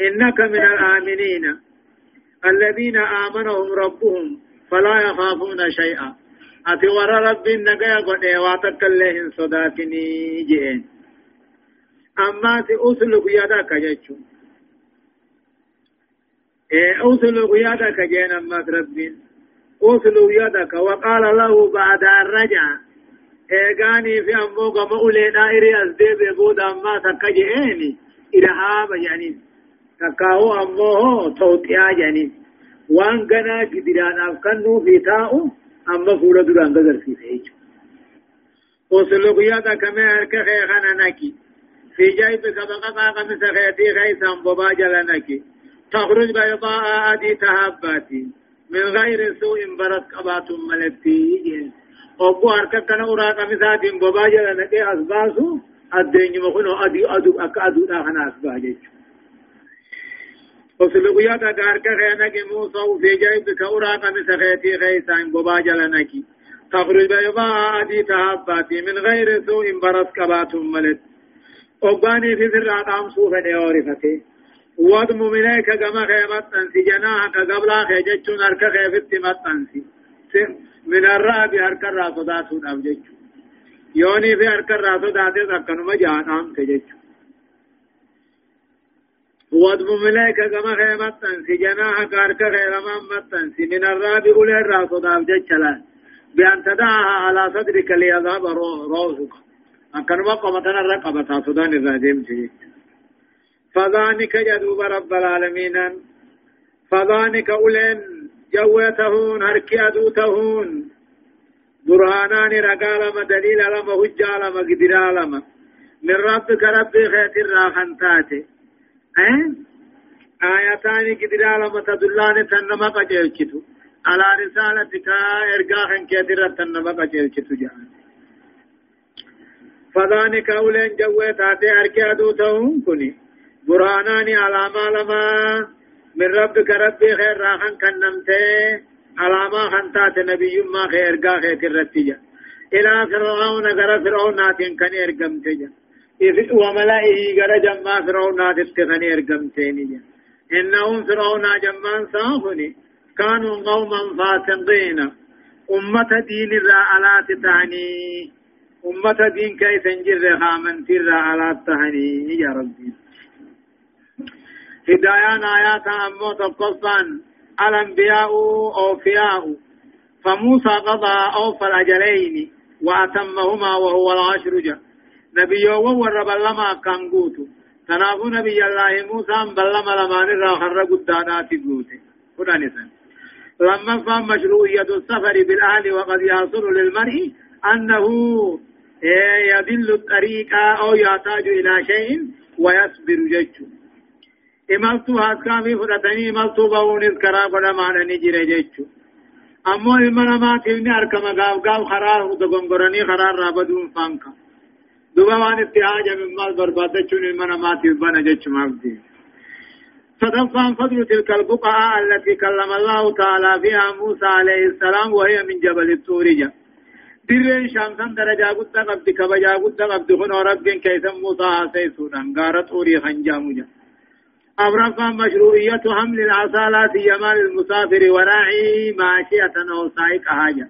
Speaker 1: إنك من الآمنين الذين آمنهم ربهم فلا يخافون شيئا jeen. Ammaati usluk yadaka yadaka jeen ammaas rabbiin usluk yadaka waqaala lahu ba'da arraja eegaanii fi ammoo gama uleedhaa iri as deebi'e booda ammaa takka je'eeni irhaaba jedhaniin takkaahu ammoo tawxiyaa jedhaniin waan ganaa gidiraadhaaf kannuufi taa'u أما فورا دران قدر في سيج وسلوك يادا كما هرك خيخانا نكي في جيبك بقى قمس خيتي خيسا بباجا لنكي تخرج بيضاء أدي تهاباتي من غير سوء برد قبات ملتي أبو هرك كان أورا قمسات بباجا لنكي أسباسو. الدين مخنو أدي أدو أك أدو داخنا أسباجي وسلقيات أكارك خيانك موسى في جيبك أوراق مسخيتي خيسان بباجل نكي تخرج بيضاء أدي تهباتي. من غير سوء برس كبات ملت أباني في سرعة أمسو فدي وضم منيك كما خيمت تنسي جناحك قبل خيجتشون أرك خيفت متنسي من الرأب أرك الراسوداتون أبجتشون يوني في أرك الراسوداتون أكنما جان أم تجتشون وضم ملائك كما خيمتن في جناح كارك غير ممتن في من الراب أولي وداب جتشلان بأن تدعها على صدرك ليذهب روحك أكن وقمتنا الرقبة صدان الرادم تجيك فذلك جدوب رب العالمين. فذلك أولين جوتهون هركي أدوتهون. برهانان رقال دليل لما هجا لما قدر لما من ربك ربي خير راخنتاتي آه آياتان قدر لما تدلان تنما قجلچتو على رسالتك خن كدر تنما قجلچتو جان فذلك أولين جوتاتي هركي أدوتهون كني برهانان علامة لما من ربك ربي خير راخن كنمته علامة خنتات نبي ما خير قا خير كرتجا إلى فرعون غر فرعون ناتين كان إرقمتجا وملائه غر جمع فرعون ناتين كان إرقمتينجا إنهم فرعون جمان صافني كانوا قوما فاسقين أمة دين الرعالات تعني أمة دين كيف نجر خامن في الرعالات تعني يا ربي هدايان آيات أمو تقصان الأنبياء أوفياء فموسى قضى أوفى الأجلين وأتمهما وهو العشر جاء نبي ورب لما كان قوتو تنافو نبي الله موسى بلما لما نرى خر قدانات قوتي قرآن لما فهم مشروعية السفر بالأهل وقد يحصل للمرء أنه يدل الطريق أو يحتاج إلى شيء ويصبر جيشه imaltu haskaamii fudhatanii imaltuu ba'uunis karaa godhamaadha ni jire jechu ammoo ilma namaatiif ni argama gaaf gaaf karaa dogongoranii karaa irraa baduun faanka duba waan itti haajame maal barbaadachuun ilma namaatiif bana jechumaaf deema صدفا فضل تلك البقعة التي كلم الله تعالى فيها موسى عليه السلام وهي من جبل الطور درين شامسا درجة قد قبض كبجا قد قبض خنو رب كيسا موسى سيسودا غارت أوري خنجامو جا أبرقا مشروعية حمل العصالات يمال المسافر وراعي ماشية أو سائق حاجة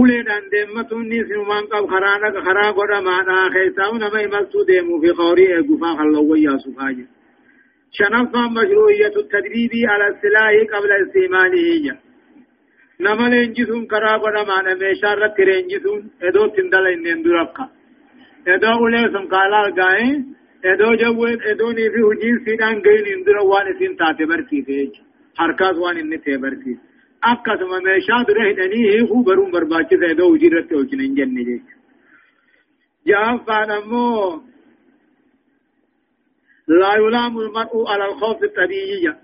Speaker 1: uleen an deemmatun sinumaan qab karaa dhaqa karaa godha maadhaa keessaa nama imaltuu deemu fi qawrii eegufaa hallawwan yaasu faaje shanaffaan mashruu'iyyatu tadriibii ala silaahi qabla istimaalihi ja nama leenjisuun karaa godha maadha meeshaa irratti leenjisuun edootti hin dala inneen durakka ادو جوين ادوني في هجين سيدان غين اندرا وان اسين تاتي بركي تيج حركات وان ان تي بركي أكثر ما ميشا دره دني هو برون برباچ سے ادو هجين رت وچن انجن ني جاء فانمو لا يلام المرء على الخوف الطبيعي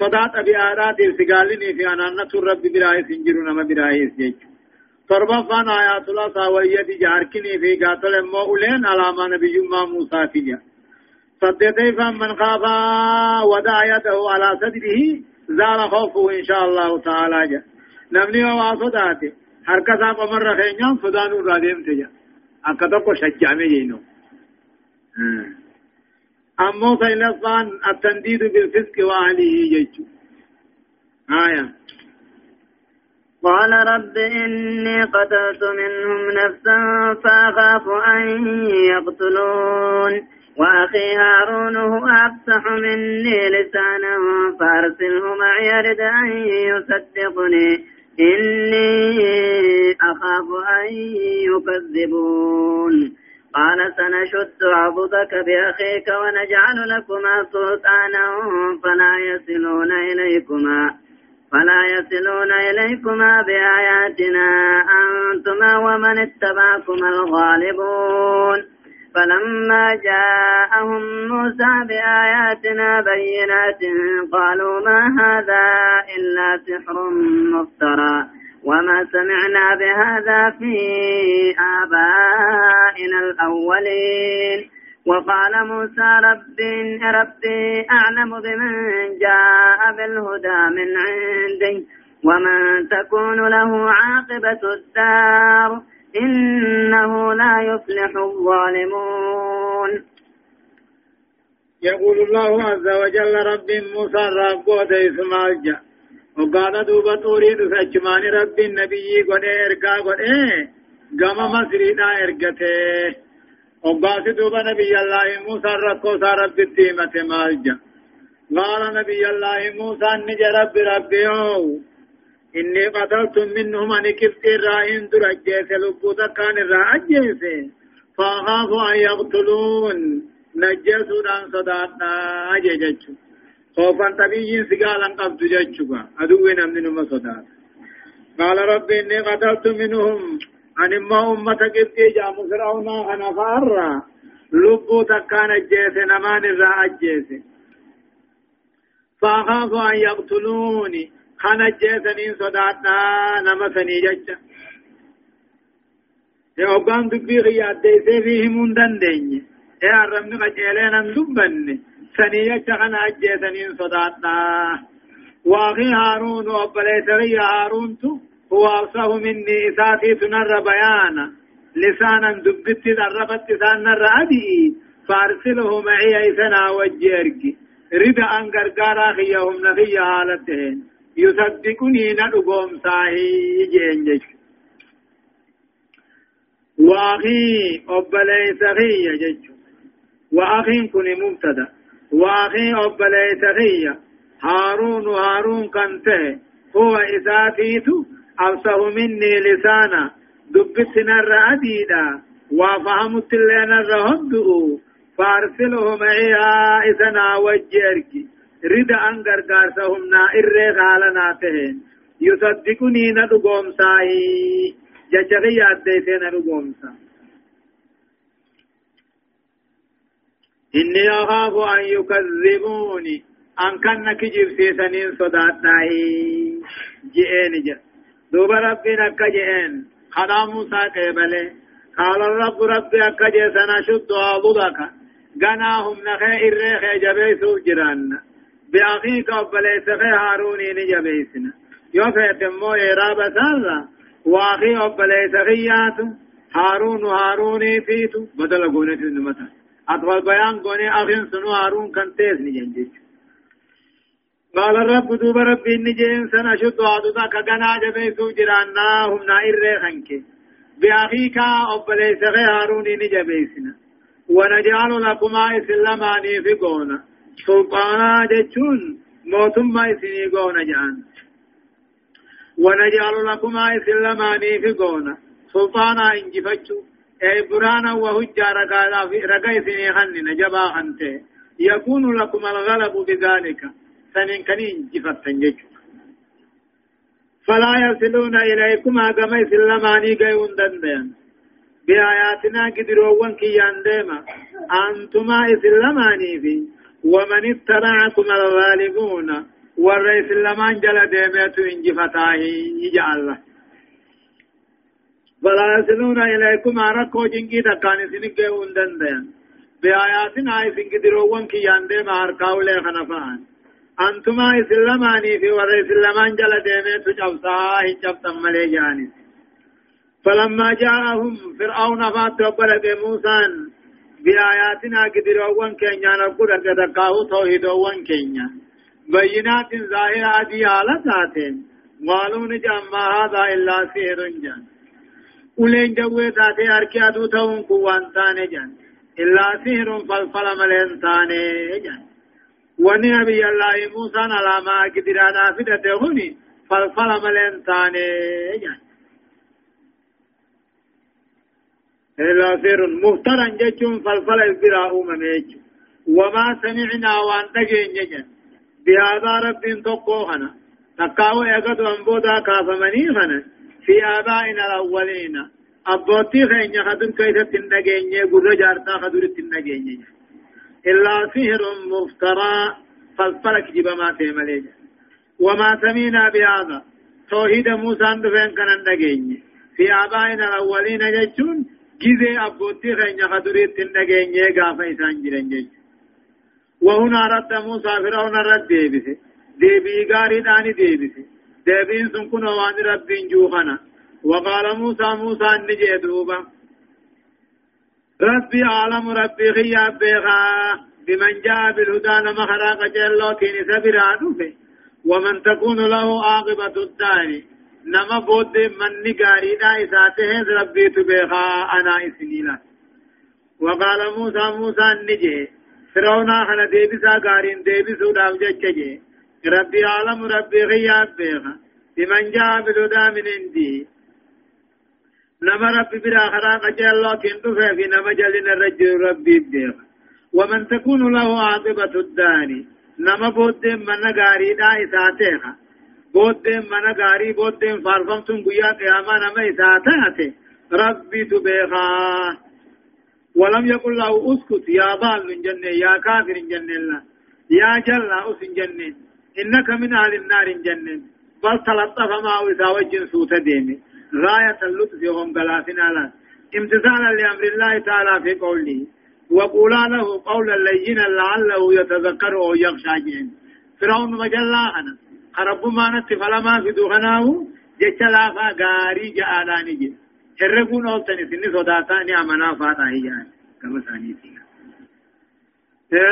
Speaker 1: صدات بآرات السقالني في أنانة الرب براي سنجرون ما براي سيج فربا فان آيات الله ساوية جاركني في قاتل مؤلين على ما نبي ما موسى فيها صدقي فمن خاف ودع يده على صدره زال خوفه إن شاء الله تعالى. جا نمني وواصداته حركة قمر خينيان فدانو راديم تجا أكتبقى شجعمي جينو أمو سيلسان التنديد بالفسق وأهله يجو آية
Speaker 2: قال رب إني قتلت منهم نفسا فأخاف أن يقتلون. وأخي هارون هو أفصح مني لسانا فأرسله معي يرد أن يصدقني. إني أخاف أن يكذبون. قال سنشد عضدك بأخيك ونجعل لكما سلطانا فلا يصلون إليكما فلا يصلون إليكما بآياتنا. أنتما ومن اتبعكما الغالبون. فلما جاءهم موسى بآياتنا بينات قالوا ما هذا إلا سحر مفترى وما سمعنا بهذا في آبائنا الأولين. وقال موسى رب ربي أعلم بمن جاء بالهدى من عندي ومن تكون له عاقبة الدار. إنه لا يفلح الظالمون.
Speaker 1: يقول الله عز وجل رب موسى رب اسمال جاء وقال دوبا توريد فجمان رب النبي قد إرقا قد إيه. قام مصرينا إرقته. وقال دوبا نبي الله موسى رب الديمة مال جاء قال نبي الله موسى نجى رب ربي إني قتلت منهم أن كفت الرائن درجيس لبوتا كان الرأجيس فأخاف أن يقتلون. نجسودان صداتنا. جيجتشو خوفا طبيعي سقالا قبض جتشو أدوين من صدات. قال رب إني قتلت منهم. أن ما أمة قبتي جام فرعون أنا فارا. لبو تكان الجيس نمان الرا الجيس فأخاف أن يقتلوني. خان الجيسنين صداتنا نمسني جتشا يوغان دبي غياد ديسي فيهم دندني يا ربنا قجيلين ان دبن سنية خان الجيسنين صداتنا واخي هارون وبليس غي هارون تو هو أوصاه مني إساتي تنر بيانا لسانا دبت دربت سانا أدي فارسله معي إسنا وجيرك رد أن غرغارا خيهم نخي حالتهن يصدقني ندقوم ساهي جينجش وأخي أبليس خي جج وأخي كن مبتدا وأخي أبليس خي هارون هارون كنته هو إساتيتو أبصه مني لسانا دبت نر أديدا وفهمت نر هدؤ فارسله معي إسنا وجيرك رد أن غرغارسهم نا إرّي غالنا تهين يصدقني ندقوم ساهي جچغي أديتين ندقوم سا إني أخاف أن يكذبوني أن كان كجيب سيسنين صداتناهي جئين جئ دوب ربنا كجئين خدا موسى قبله قال الرب ربي أكجي سنشد عضدك غناهم نخي إرخي جبيسو جران بأخيك أبليس خي هاروني نجبيسنا يوفيت مو إراب سالة وأخي أبليس خياتو هارون هاروني فيتو. بدل قونة النمتا. أطول بيان قوني أخين سنو هارون كنتيس نجنجيش قال الرب دوب رب النجين سنة شد وعدودا كغنا جبيسو جرانا هم نائر خنك بأخيك أبليس غي هاروني نجبيسنا ونجعل لكما إسلاماني في قونا. سلطانا جتشون موتما إسني قونا جان ونجعل لكما إسلاماني في قونا. سلطانا انجفتشو. أي برانا وهجا رقا إسني خنن جبا خنته يكون لكم الغلب بذلك سنين كنين جفتن جيشو فلا يصلون إليكما كما إسلاماني قيون دندين بآياتنا قدروان كيان ديما أنتما إسلاماني في ومن اتبعكم الغالبون والرئيس اللمان جل ديميت انجفتاه يجعل فلا يصلون إليكم أركو جنكي تكان سنقون دندين بآياتنا إسن قدروان كيان ديما أركاو لي خنفان أنتما إسلاماني في ورى إسلامان جل ديمة جبتا هجبتا ملي جاني فلما جاءهم فرعون فات بلد موسى بآياتنا قدروا كينيا نقول تكاو توحيدوا كينيا. بينات ظاهرة دي حالتات قالوا نجام ما هذا إلا سحر جان ولين جوه تاتي أركي أدو تون كوان تاني جان إلا سحر فالفل ملين تاني جان وني أبي الله موسى على ما قدر أنا فدته هني فالفل ملين تاني يعني إلا سير مفترا جيشون فالفل البراء مميج وما سمعنا وان تجين بهذا رب تقوهنا تقاو يقد أنبودا كافمني خنا. في آبائنا الأولين. أبوتي خين يخدم كيسة تندقين يقول رجارتا خدور تندقين إلا سحر مفترى فالفلك جب ما تيمليج وما سمينا بهذا. توحيد موسى دفن كان في آبائنا الأولين جيشون جزي أبوتي خين خدريت النجين يقاف إسان جرين جيش وهنا رد موسى فرعون رد ديبس ديبي غاري داني ديبس ديبين سنكون وان ربين جوخنا وقال موسى موسى نجي دوبا ربي عالم ربي غياب بيغا بمن جاء بالهدى لما خراق جلو كين سبرانو في ومن تكون له عاقبة الدار نما بود من نگاری دا اساته ربي تبيغا أنا اسنيلا وقال موسى موسى نجي فرعون خنا ديبسا غارين ديبسو داو جچجي ربي عالم ربي غياب بيغا بمن جاء بالهدى من عندي نما ربي برا خراق جلو كين في نما جلن الرجل ربي بيغا ومن تكون له عاقبة الدار نما بودين من غاري دا إساتيها بودين من غاري بودين فارفمتم بيا قياما نما إساتاتي ربي تبيخا ولم يقل له اسكت يا ضال جنة يا كافر جنة يا جل أس جنة إنك من أهل النار جنة بل تلطف ما وساوج سوت ديمي غاية اللطف يوم غلافنا لا امتثالا لأمر الله تعالى في قوله وقولا له قولا لينا لعله يتذكر أو يخشى جين فرعون مجلا خرب ما نت فلما في دخناه جت لافا غاري جاءناني جي هرقون أولتني سني صداتاني أمنا فاتا هي كما ثاني فيها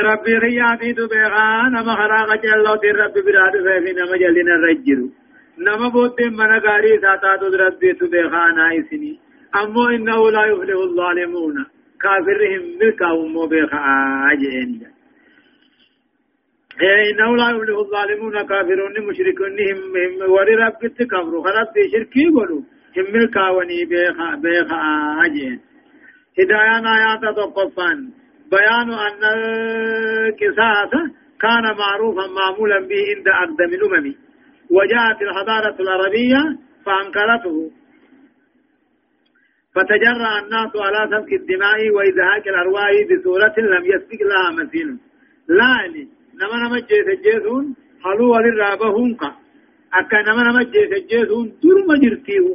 Speaker 1: ربي رياتي تبغى نما خراق جلو دي ربي براد فيفي نما جلنا رجرو نما بوت من غاري ساتا تو ربي تبغى نايسني أمو إنه لا يفلح الظالمون كافرهم ملكا ومو بيخا عجئين إنه لا يفلح الظالمون كافرون مشركون هم وري رب كفروا. خرب في شركي قولوا هم ملكا وني بيخا بيخا عجئين هدايان آيات تقفان بيان أن القصاص كان معروفا معمولا به عند أقدم الأمم. وجاءت الحضارة العربية فأنكرته. فتجرى الناس على سفك الدماء وإزهاق الأرواح بصورة لم يسبق لها مثيل. لا لي نما نما جيس جيسون حلو وللرابهم قا أكا نما نما جيس جيسون دور مجرتيه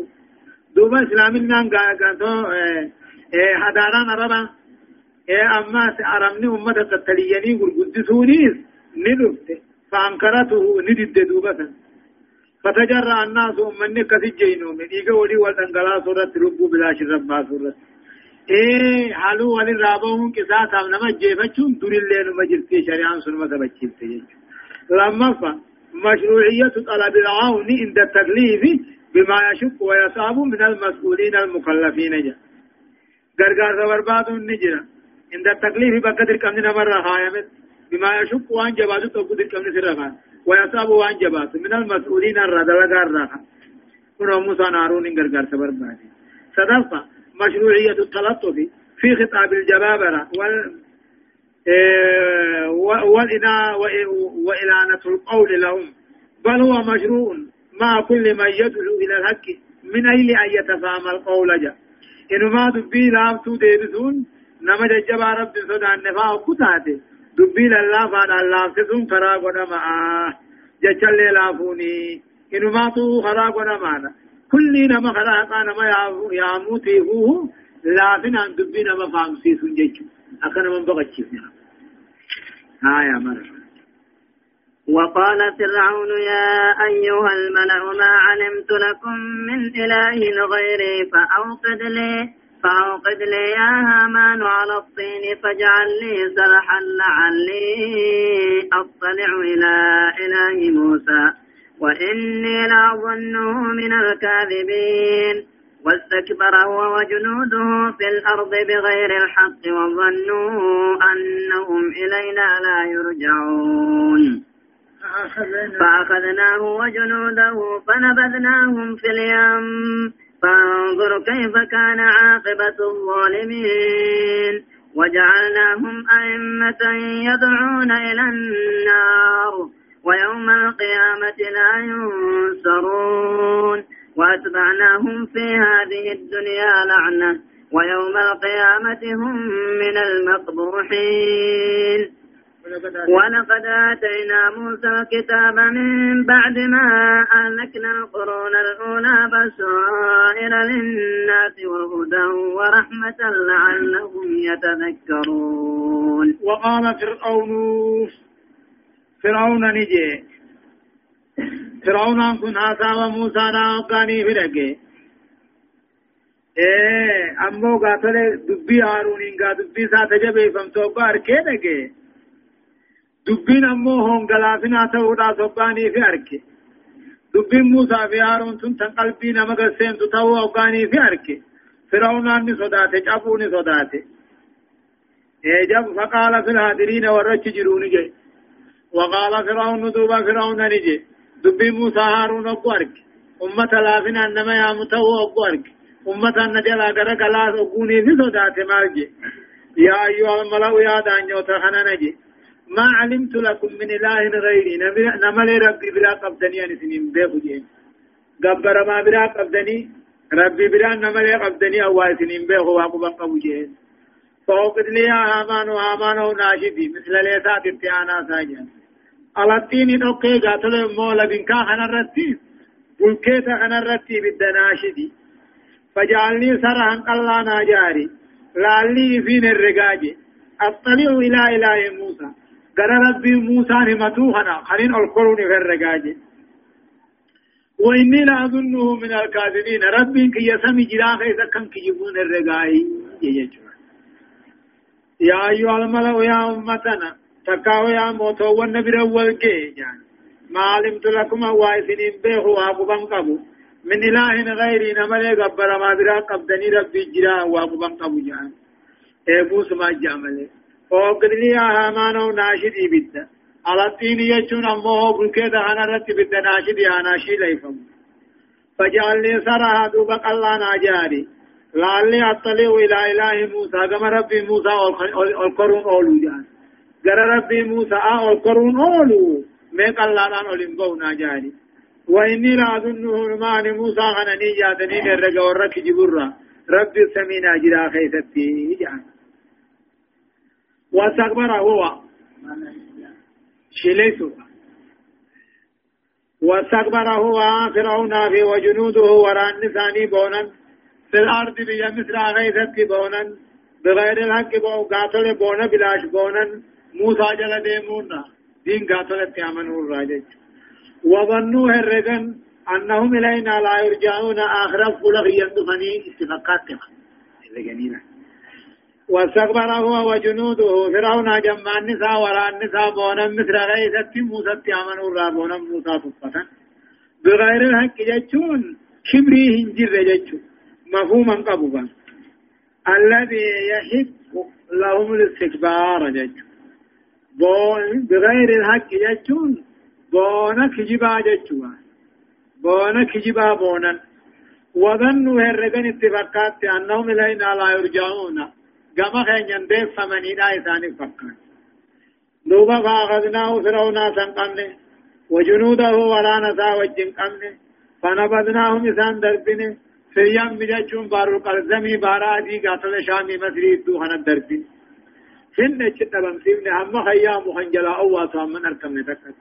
Speaker 1: دوبا إسلامنا قانتو هداران عربا أما أرمني أمة تتليني والقدسونيس ندفت فأنكرته ندد دوبا فتجرى الناس من كثي جينو من إيجا ولي والأنقلا سورة ربو بلا شربا سورة إيه حالو ولي رابهم كسات هم نما جيفتشون دور الليل مجلسي شريعان سنما تبجلت لما فا مشروعية طلب العون عند التكليف بما يشق ويصاب من المسؤولين المكلفين جا غرغار برباد النجرة عند التكليف بقدر كم مرة خايمت بما يشق وان جبادو تقدر كم نسرها ويصاب وان جبات من المسؤولين الردل غارها كنا موسى نارون غرغر سبر بادي صدفة مشروعية التلطف في خطاب الجبابرة وال والإنا وإلانة القول لهم. بل هو مشروع مع كل من يدعو إلى الحق من أجل أن يتفهم القول جاء إنه ما دبي لام تو ديبسون نما ججبا رب سودان نفاق كتاته دبين الله فان الله سسون قد معا جچل لافوني إنو ما تو خرا قد معنا كل نما خرا قانا ما ياموتي هو لافن عن دبين ما فهم سيسون جيچو أكنا من بغتشيف آية مرة.
Speaker 2: وقال فرعون يا أيها الملأ ما علمت لكم من إله غيري فأوقد لي فأوقد لي يا هامان على الطين فاجعل لي سرحا لعلي أطلع إلى إله موسى. وإني لأظنه من الكاذبين. واستكبر هو وجنوده في الأرض بغير الحق وظنوا أنهم إلينا لا يرجعون. فأخذناه وجنوده فنبذناهم في اليم. فانظر كيف كان عاقبة الظالمين. وجعلناهم أئمة يدعون إلى النار. ويوم القيامة لا ينصرون وأتبعناهم في هذه الدنيا لعنة ويوم القيامة هم من المقبوحين. ولقد آتينا موسى الكتاب من بعد ما أهلكنا القرون الأولى بشائر للناس وهدى ورحمة لعلهم يتذكرون.
Speaker 1: وقال فرعون فرعون نجي. فرعون كن هذا وموسى ناقاني فرقه إيه امو قاتل دبي هارونين قا دبي ساتجبه فمتوقع اركي دبين أمو هون غلافنا تهودا سباني في أركي دبين موسى في هارون تن قلبي نما قسين تتهو أوقاني في أركي فرعون أني صداته جابوني صداته إجاب فقال في الهادرين ورج جروني جي وقال فرعون دوبا فرعون نجي دبين موسى هارون أبو أركي أمة لافنا أنما يا متهو أبو أركي أمة النجلا غرق لا أقوني في صداته مالجي. يا أيها الملأ يا دانيو تخنا نجي. ما علمت لكم من إله غيري. نمل ربي بلا قبدني أن سنين بيخو قبر ما بلا قبدني ربي بلا نمل قبدني أو سنين بيخو واقبا قبو فوقد لي هامان وهامان ناشدي مثل ليسات اتعانا ساجن الاتين أوكي قاتل مولا بنكا خنرتي بلكيتا خنرتي بالدناشدي فجعلني سرحا الله ناجاري لعلي فين الرقاجي اطلع إلى اله موسى قال ربي موسى نمتوهنا خلين القرون في الرقاجي وإني لأظنه من الكاذبين ربي كي يسمي جراخ إذا كان كيجبون الرقاي يجيجوا يا أيها الملأ يا أمتنا تكاو يا موتو والنبي الأول كي يعني ما علمت لكم وائسنين بيخو وابو قبو من إله غيري نملي قبر ما برا قبدني ربي جرا وابو قبو جان إبوس ما جامله فوقد لي هامان ناشد إبدا على الدين يجون أمه بلكيدا أنا رتب بدا ناشد يا ناشي ليفم فجعلني سرها دوبك الله ناجاري لعلي أطلع إلى إله موسى. كما ربي موسى القرون أولو جان. جرى ربي موسى القرون أولو. ميك الله لأن أولين بونا جاني. وإني لا أظنه نمان موسى غنني جادني نرجع ورك جبرا. ربي سمينا جرا خيستي جان. واستكبر هو. شليسو. واستكبر هو فرعون في وجنوده وران نساني بونا في الأرض بيا مصر غيثت بونا بغير الحق بو قاتل بونا بلاش بونا موسى جل ديمونا دين قاتل تيامنوا الراجج وظنوا هرقا أنهم إلينا لا يرجعون آخر فلغ يندفني إلا جميلة واستكبر هو وجنوده. فرعون جمع النساء وراء النساء بونا مثل غيثت موسى تيامنوا الرابونا موسى صفة بغير الحق جتشون كبري هنجر جتشون مفهوما قبضا الذي يحق لهم الاستكبار جج. بغير الحق ججون بونا كجبا ججوا. بونا كجبا بونا. وظنوا هرقن اتفاقات أنهم إلينا لا يرجعون. كما خين يندف فمنينا إساني فكان دوبا فأخذناه فرعون سنقمنه وجنوده ولا نسا وجن قمنه فنبذناهم إسان دربنه سيام بجاچون بارو قرزمي بارا دي قاتل شامي مصري دو خنا دربين هن چتبم سيبن هم خيام خنجلا أو واسام من اركم نتكت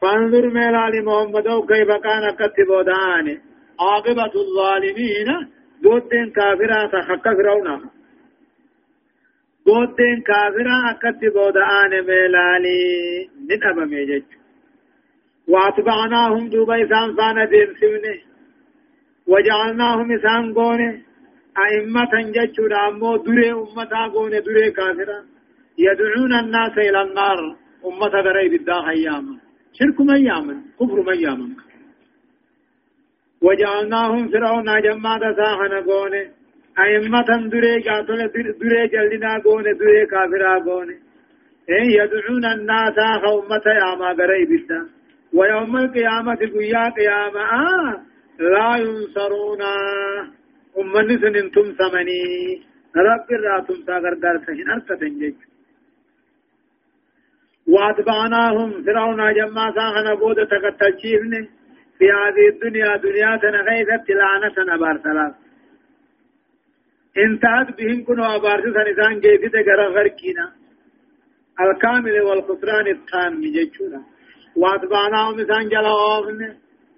Speaker 1: فانظر ميلال محمد كيف كان كتبو دان عاقبة الظالمين دودين كافرا تحق فرعون دودين كافرا كتبو دان ميلالي. نتبم يجج واتبعناهم دوبا إسان فانا دين سيبنه وجعلناهم إسان قونه أئمة جتشون أمو دري أمتا قونه دري كافرا يدعون الناس إلى النار أمة غري بالداخ أياما شرك أياما كفر أياما وجعلناهم فرعون جماعة ساحنا قونه أئمة دري قاتل دري جلدنا قونه دري كافرا قونه إيه يدعون الناس أمة ياما غري بالداخ ويوم القيامة قيا قيامة آه لا ينصرون. أمني سنين تم ثمني. رب الراتم ساغر دار سهن أركتن جيج واتبعناهم فرعون جمع ساخنا بود تقتلشيفن في هذه الدنيا دنيا تنغيثت لعنة أبار ثلاث انتهت بهم كنوا أبار سنسان جيفت غرا غركينا. الكامل والخسران التام جيجونا واتبعناهم سان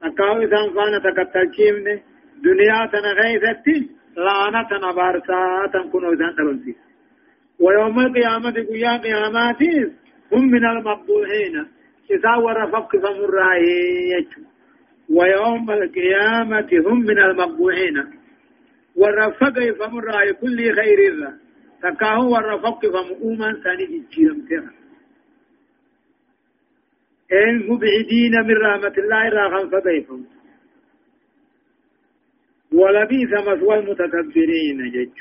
Speaker 1: جلوه أكاو إسان فانا تكتلشيمني دنيا تنغيثتي لعنة نبارسا تنكون إسان تبنسي ويوم القيامة قيا قيامات هم من المقبوحين. إذا ورفق فمرائي ويوم القيامة هم من المقبوحين. ورفق فمرائي كل خير الله تكاهو ورفق فمؤمن ثاني جيرم تيرا. مبعدين من رحمة الله راغم فضيفهم. ولبيث مثوى المتكبرين جج.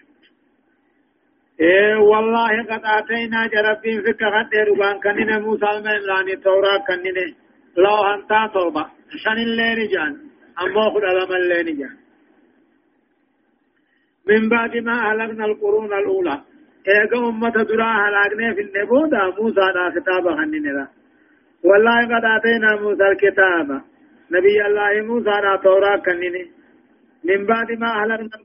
Speaker 1: إيه والله قد آتينا جربين فك غد ربان كنين موسى المعلان التوراة كنين. لو أنتا توبة. شن اللين جان أما خد ألم اللين جان من بعد ما أهلكنا القرون الأولى. ايغا امة درا هلاقنا في النبودا موسى دا خطاب خننرا والله قد آتينا موسى الكتاب. نبي الله موسى دا تورا كنني. من بعد ما أهلكنا